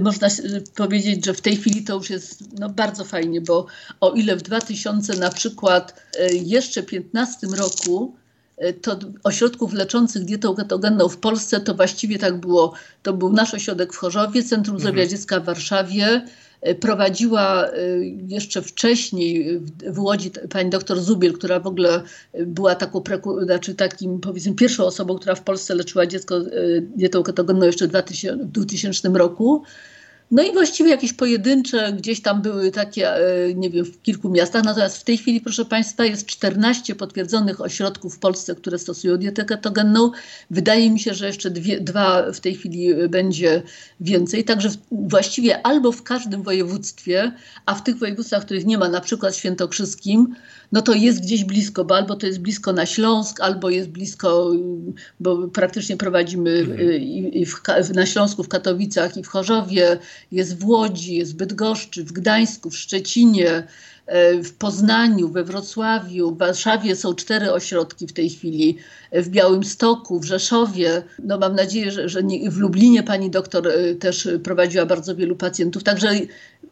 można powiedzieć, że w tej chwili to już jest no, bardzo fajnie, bo o ile w 2000 na przykład y, jeszcze 15 roku y, to ośrodków leczących dietą ketogenną w Polsce to właściwie tak było. To był nasz ośrodek w Chorzowie, Centrum Zdrowia mhm. Dziecka w Warszawie, prowadziła y, jeszcze wcześniej w Łodzi pani doktor Zubiel, która w ogóle była taką, znaczy takim powiedzmy pierwszą osobą, która w Polsce leczyła dziecko y, dietą ketogenną jeszcze w 2000, w 2000 roku. No i właściwie jakieś pojedyncze gdzieś tam były takie, e, nie wiem, w kilku miastach. Natomiast w tej chwili, proszę Państwa, jest 14 potwierdzonych ośrodków w Polsce, które stosują dietę ketogenną. Wydaje mi się, że jeszcze dwie, dwa w tej chwili będzie więcej. Także właściwie albo w każdym województwie, a w tych województwach, których nie ma, na przykład świętokrzyskim, no to jest gdzieś blisko, bo albo to jest blisko na Śląsk, albo jest blisko, bo praktycznie prowadzimy mhm. i, i w, na Śląsku, w Katowicach i w Chorzowie, jest w Łodzi, jest w Bydgoszczy, w Gdańsku, w Szczecinie, e, w Poznaniu, we Wrocławiu, w Warszawie są cztery ośrodki w tej chwili, w Białymstoku, w Rzeszowie. No mam nadzieję, że, że nie, w Lublinie pani doktor e, też prowadziła bardzo wielu pacjentów. Także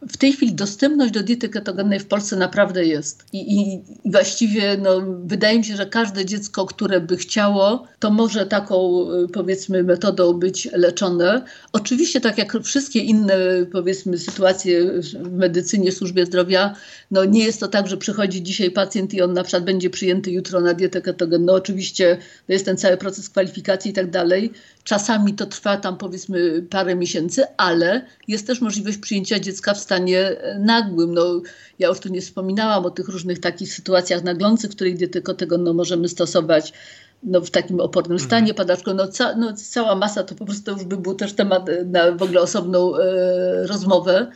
w tej chwili dostępność do diety ketogennej w Polsce naprawdę jest. I, i, i właściwie no, wydaje mi się, że każde dziecko, które by chciało, to może taką powiedzmy metodą być leczone. Oczywiście tak jak wszystkie inne powiedzmy sytuacje w medycynie, służbie zdrowia, no nie jest to tak, że przychodzi dzisiaj pacjent i on na przykład będzie przyjęty jutro na dietę ketogenną. Oczywiście to jest ten cały proces kwalifikacji i tak dalej. Czasami to trwa tam powiedzmy parę miesięcy, ale jest też możliwość przyjęcia dziecka w stanie e, nagłym. No, ja już tu nie wspominałam o tych różnych takich sytuacjach naglących, w których dietę ketogenną możemy stosować no, w takim opornym mhm. stanie padaczko, no, ca, no, cała masa to po prostu już by był też temat na w ogóle osobną e, rozmowę.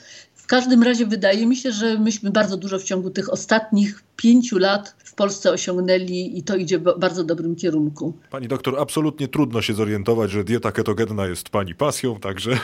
W każdym razie wydaje mi się, że myśmy bardzo dużo w ciągu tych ostatnich pięciu lat w Polsce osiągnęli i to idzie w bardzo dobrym kierunku. Pani doktor, absolutnie trudno się zorientować, że dieta ketogenna jest pani pasją, także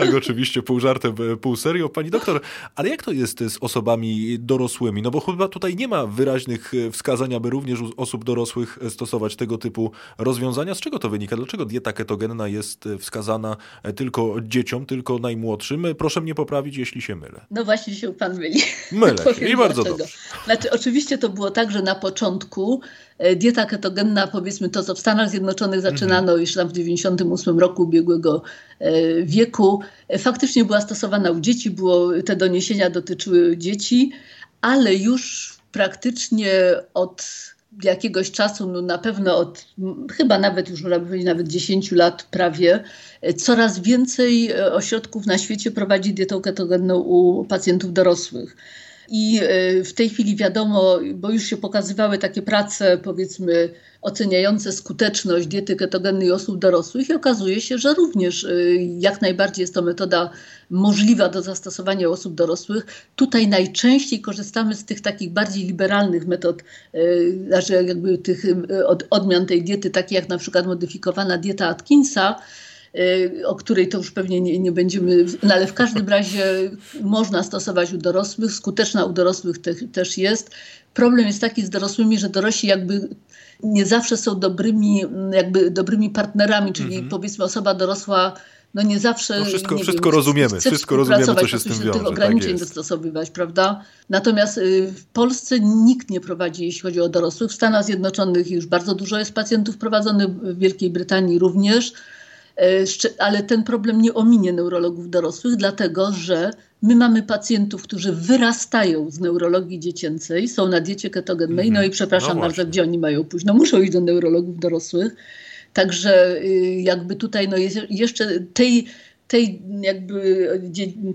tak oczywiście pół żartem, pół serio. Pani doktor, ale jak to jest z osobami dorosłymi? No bo chyba tutaj nie ma wyraźnych wskazań, aby również u osób dorosłych stosować tego typu rozwiązania. Z czego to wynika? Dlaczego dieta ketogenna jest wskazana tylko dzieciom, tylko najmłodszym? Proszę mnie poprawić, jeśli się mylę. No właśnie się pan myli. Mylę się i bardzo dlaczego. dobrze. Znaczy, oczywiście to było tak, że na początku e, dieta ketogenna, powiedzmy to, co w Stanach Zjednoczonych zaczynano mhm. już tam w 98 roku ubiegłego e, wieku, e, faktycznie była stosowana u dzieci, było, te doniesienia dotyczyły dzieci, ale już praktycznie od jakiegoś czasu, no na pewno od chyba nawet już można powiedzieć nawet 10 lat prawie, coraz więcej ośrodków na świecie prowadzi dietę ketogenną u pacjentów dorosłych. I e, w tej chwili wiadomo, bo już się pokazywały takie prace, powiedzmy, oceniające skuteczność diety ketogennej osób dorosłych, i okazuje się, że również e, jak najbardziej jest to metoda możliwa do zastosowania osób dorosłych. Tutaj najczęściej korzystamy z tych takich bardziej liberalnych metod, znaczy jakby tych odmian tej diety, takie jak na przykład modyfikowana dieta Atkinsa o której to już pewnie nie, nie będziemy, no ale w każdym razie można stosować u dorosłych, skuteczna u dorosłych te, też jest. Problem jest taki z dorosłymi, że dorośli jakby nie zawsze są dobrymi, jakby dobrymi partnerami, czyli -hmm. powiedzmy osoba dorosła no nie zawsze. No wszystko wszystko wiem, rozumiemy, wszystko rozumiemy, co się z tym wiąże. tych ograniczeń tak dostosowywać, prawda? Natomiast y, w Polsce nikt nie prowadzi, jeśli chodzi o dorosłych. W Stanach Zjednoczonych już bardzo dużo jest pacjentów prowadzonych, w Wielkiej Brytanii również. E, ale ten problem nie ominie neurologów dorosłych, dlatego że my mamy pacjentów, którzy wyrastają z neurologii dziecięcej, są na diecie ketogennej, mm -hmm. no i przepraszam no bardzo, gdzie oni mają pójść? No muszą iść do neurologów dorosłych. Także y, jakby tutaj no jeszcze tej tej jakby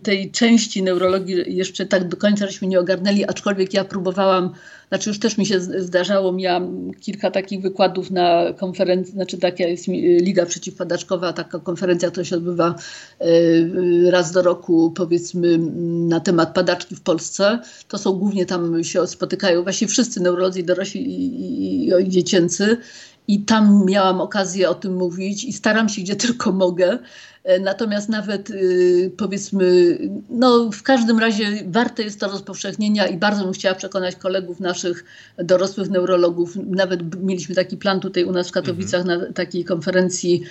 tej części neurologii jeszcze tak do końca żeśmy nie ogarnęli, aczkolwiek ja próbowałam, znaczy już też mi się zdarzało, miałam kilka takich wykładów na konferencji, znaczy taka jest Liga Przeciwpadaczkowa, taka konferencja, która się odbywa e, raz do roku powiedzmy na temat padaczki w Polsce. To są głównie tam się spotykają właśnie wszyscy neurolodzy dorośli i, i, i dziecięcy i tam miałam okazję o tym mówić i staram się gdzie tylko mogę. E, natomiast nawet y, powiedzmy, no w każdym razie warte jest to rozpowszechnienia i bardzo bym chciała przekonać kolegów naszych dorosłych neurologów. Nawet mieliśmy taki plan tutaj u nas w Katowicach mhm. na takiej konferencji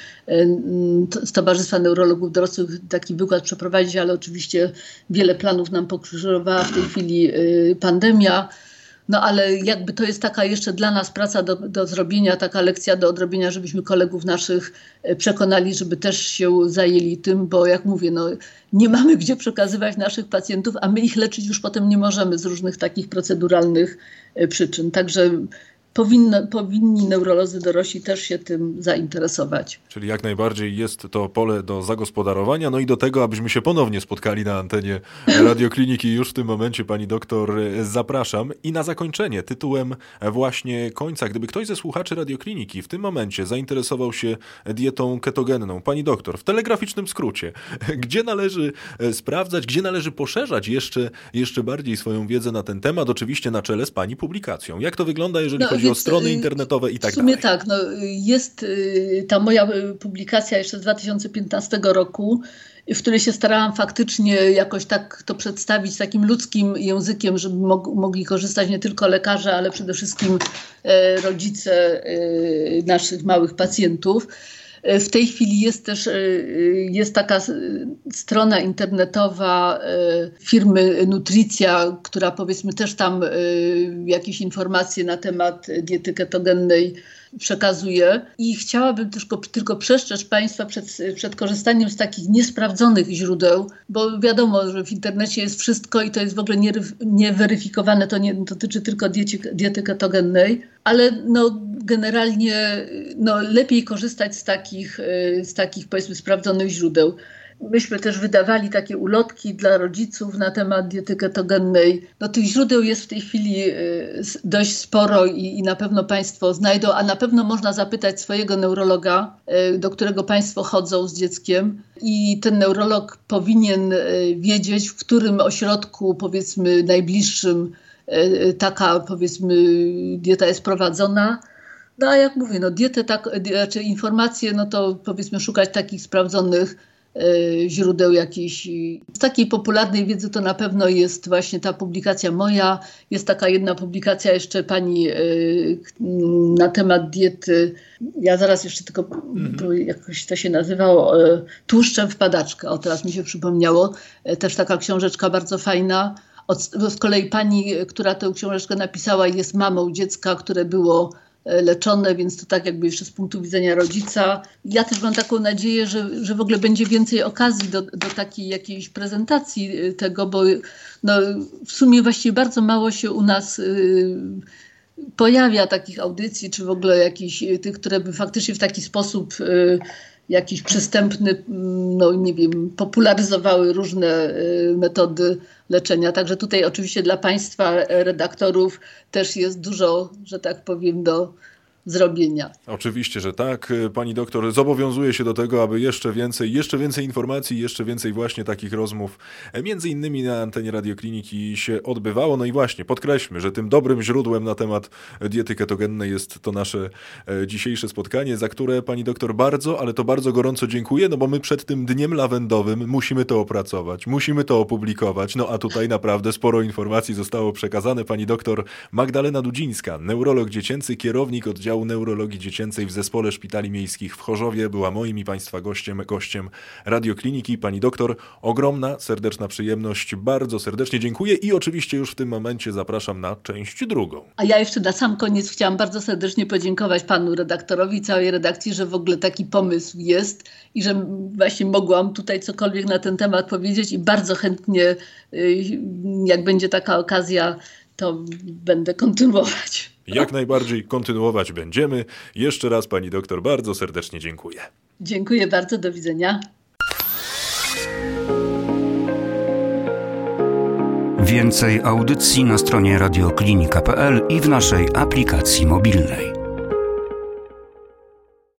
z Towarzystwa Neurologów Dorosłych taki wykład przeprowadzić, ale oczywiście wiele planów nam pokrzyżowała w tej chwili y, pandemia. No ale jakby to jest taka jeszcze dla nas praca do, do zrobienia, taka lekcja do odrobienia, żebyśmy kolegów naszych e, przekonali, żeby też się zajęli tym, bo jak mówię, no, nie mamy gdzie przekazywać naszych pacjentów, a my ich leczyć już potem nie możemy z różnych takich proceduralnych e, przyczyn. Także powinno, powinni neurolodzy dorośli też się tym zainteresować. Czyli jak najbardziej jest to pole do zagospodarowania, no i do tego, abyśmy się ponownie spotkali na antenie radiokliniki. Już w tym momencie pani doktor zapraszam. I na zakończenie, tytułem właśnie końca, gdyby ktoś ze słuchaczy radiokliniki w tym momencie zainteresował się dietą ketogenną, pani doktor, w telegraficznym skrócie, gdzie należy sprawdzać, gdzie należy poszerzać jeszcze, jeszcze bardziej swoją wiedzę na ten temat, oczywiście na czele z pani publikacją. Jak to wygląda, jeżeli no, chodzi chodzi o strony y, internetowe i tak dalej. W sumie tak, no, jest y, ta moja y, publikacja jeszcze z 2015 roku, w której się starałam faktycznie jakoś tak to przedstawić takim ludzkim językiem, żeby mogli korzystać nie tylko lekarze, ale przede wszystkim e, rodzice e, naszych małych pacjentów. E, w tej chwili jest też jest taka strona internetowa firmy Nutricja, która powiedzmy też tam jakieś informacje na temat diety ketogennej przekazuje. I chciałabym tylko, tylko przestrzec Państwa przed, przed korzystaniem z takich niesprawdzonych źródeł, bo wiadomo, że w internecie jest wszystko i to jest w ogóle nieweryfikowane. To nie dotyczy tylko diety, diety ketogennej, ale no, generalnie no, lepiej korzystać z takich, z takich powiedzmy sprawdzonych źródeł. Myśmy też wydawali takie ulotki dla rodziców na temat diety ketogennej. No, tych źródeł jest w tej chwili y, dość sporo i, i na pewno Państwo znajdą, a na pewno można zapytać swojego neurologa, y, do którego Państwo chodzą z dzieckiem i ten neurolog powinien y, wiedzieć, w którym ośrodku, powiedzmy najbliższym, taka powiedzmy dieta jest prowadzona no a jak mówię, no dietę, tak, znaczy informacje, no to powiedzmy szukać takich sprawdzonych źródeł jakichś. Z takiej popularnej wiedzy to na pewno jest właśnie ta publikacja moja. Jest taka jedna publikacja jeszcze pani y, na temat diety. Ja zaraz jeszcze tylko, mhm. jakoś to się nazywało, y, tłuszczem w padaczkę. O, teraz mi się przypomniało. Też taka książeczka bardzo fajna. Od, z kolei pani, która tę książeczkę napisała, jest mamą dziecka, które było E, leczone, więc to tak jakby jeszcze z punktu widzenia rodzica. Ja też mam taką nadzieję, że, że w ogóle będzie więcej okazji do, do takiej jakiejś prezentacji e, tego, bo no, w sumie właściwie bardzo mało się u nas y, pojawia takich audycji, czy w ogóle jakichś tych, które by faktycznie w taki sposób y, jakiś przystępny, mm, no nie wiem, popularyzowały różne y, metody leczenia. Także tutaj oczywiście dla Państwa redaktorów też jest dużo, że tak powiem, do zrobienia. Oczywiście, że tak. Pani doktor zobowiązuje się do tego, aby jeszcze więcej, jeszcze więcej informacji, jeszcze więcej właśnie takich rozmów, między innymi na antenie radiokliniki się odbywało. No i właśnie, podkreślmy, że tym dobrym źródłem na temat diety ketogennej jest to nasze e, dzisiejsze spotkanie, za które pani doktor bardzo, ale to bardzo gorąco dziękuję, no bo my przed tym dniem lawendowym musimy to opracować, musimy to opublikować. No a tutaj naprawdę sporo informacji zostało przekazane. Pani doktor Magdalena Dudzińska, neurolog dziecięcy, kierownik oddziału Wydziału Neurologii Dziecięcej w Zespole Szpitali Miejskich w Chorzowie. Była moim i Państwa gościem, gościem radiokliniki. Pani doktor, ogromna, serdeczna przyjemność. Bardzo serdecznie dziękuję i oczywiście już w tym momencie zapraszam na część drugą. A ja jeszcze na sam koniec chciałam bardzo serdecznie podziękować panu redaktorowi i całej redakcji, że w ogóle taki pomysł jest i że właśnie mogłam tutaj cokolwiek na ten temat powiedzieć i bardzo chętnie, y, jak będzie taka okazja, to będę kontynuować. Jak najbardziej kontynuować będziemy. Jeszcze raz pani doktor bardzo serdecznie dziękuję. Dziękuję bardzo, do widzenia. Więcej audycji na stronie radioklinika.pl i w naszej aplikacji mobilnej.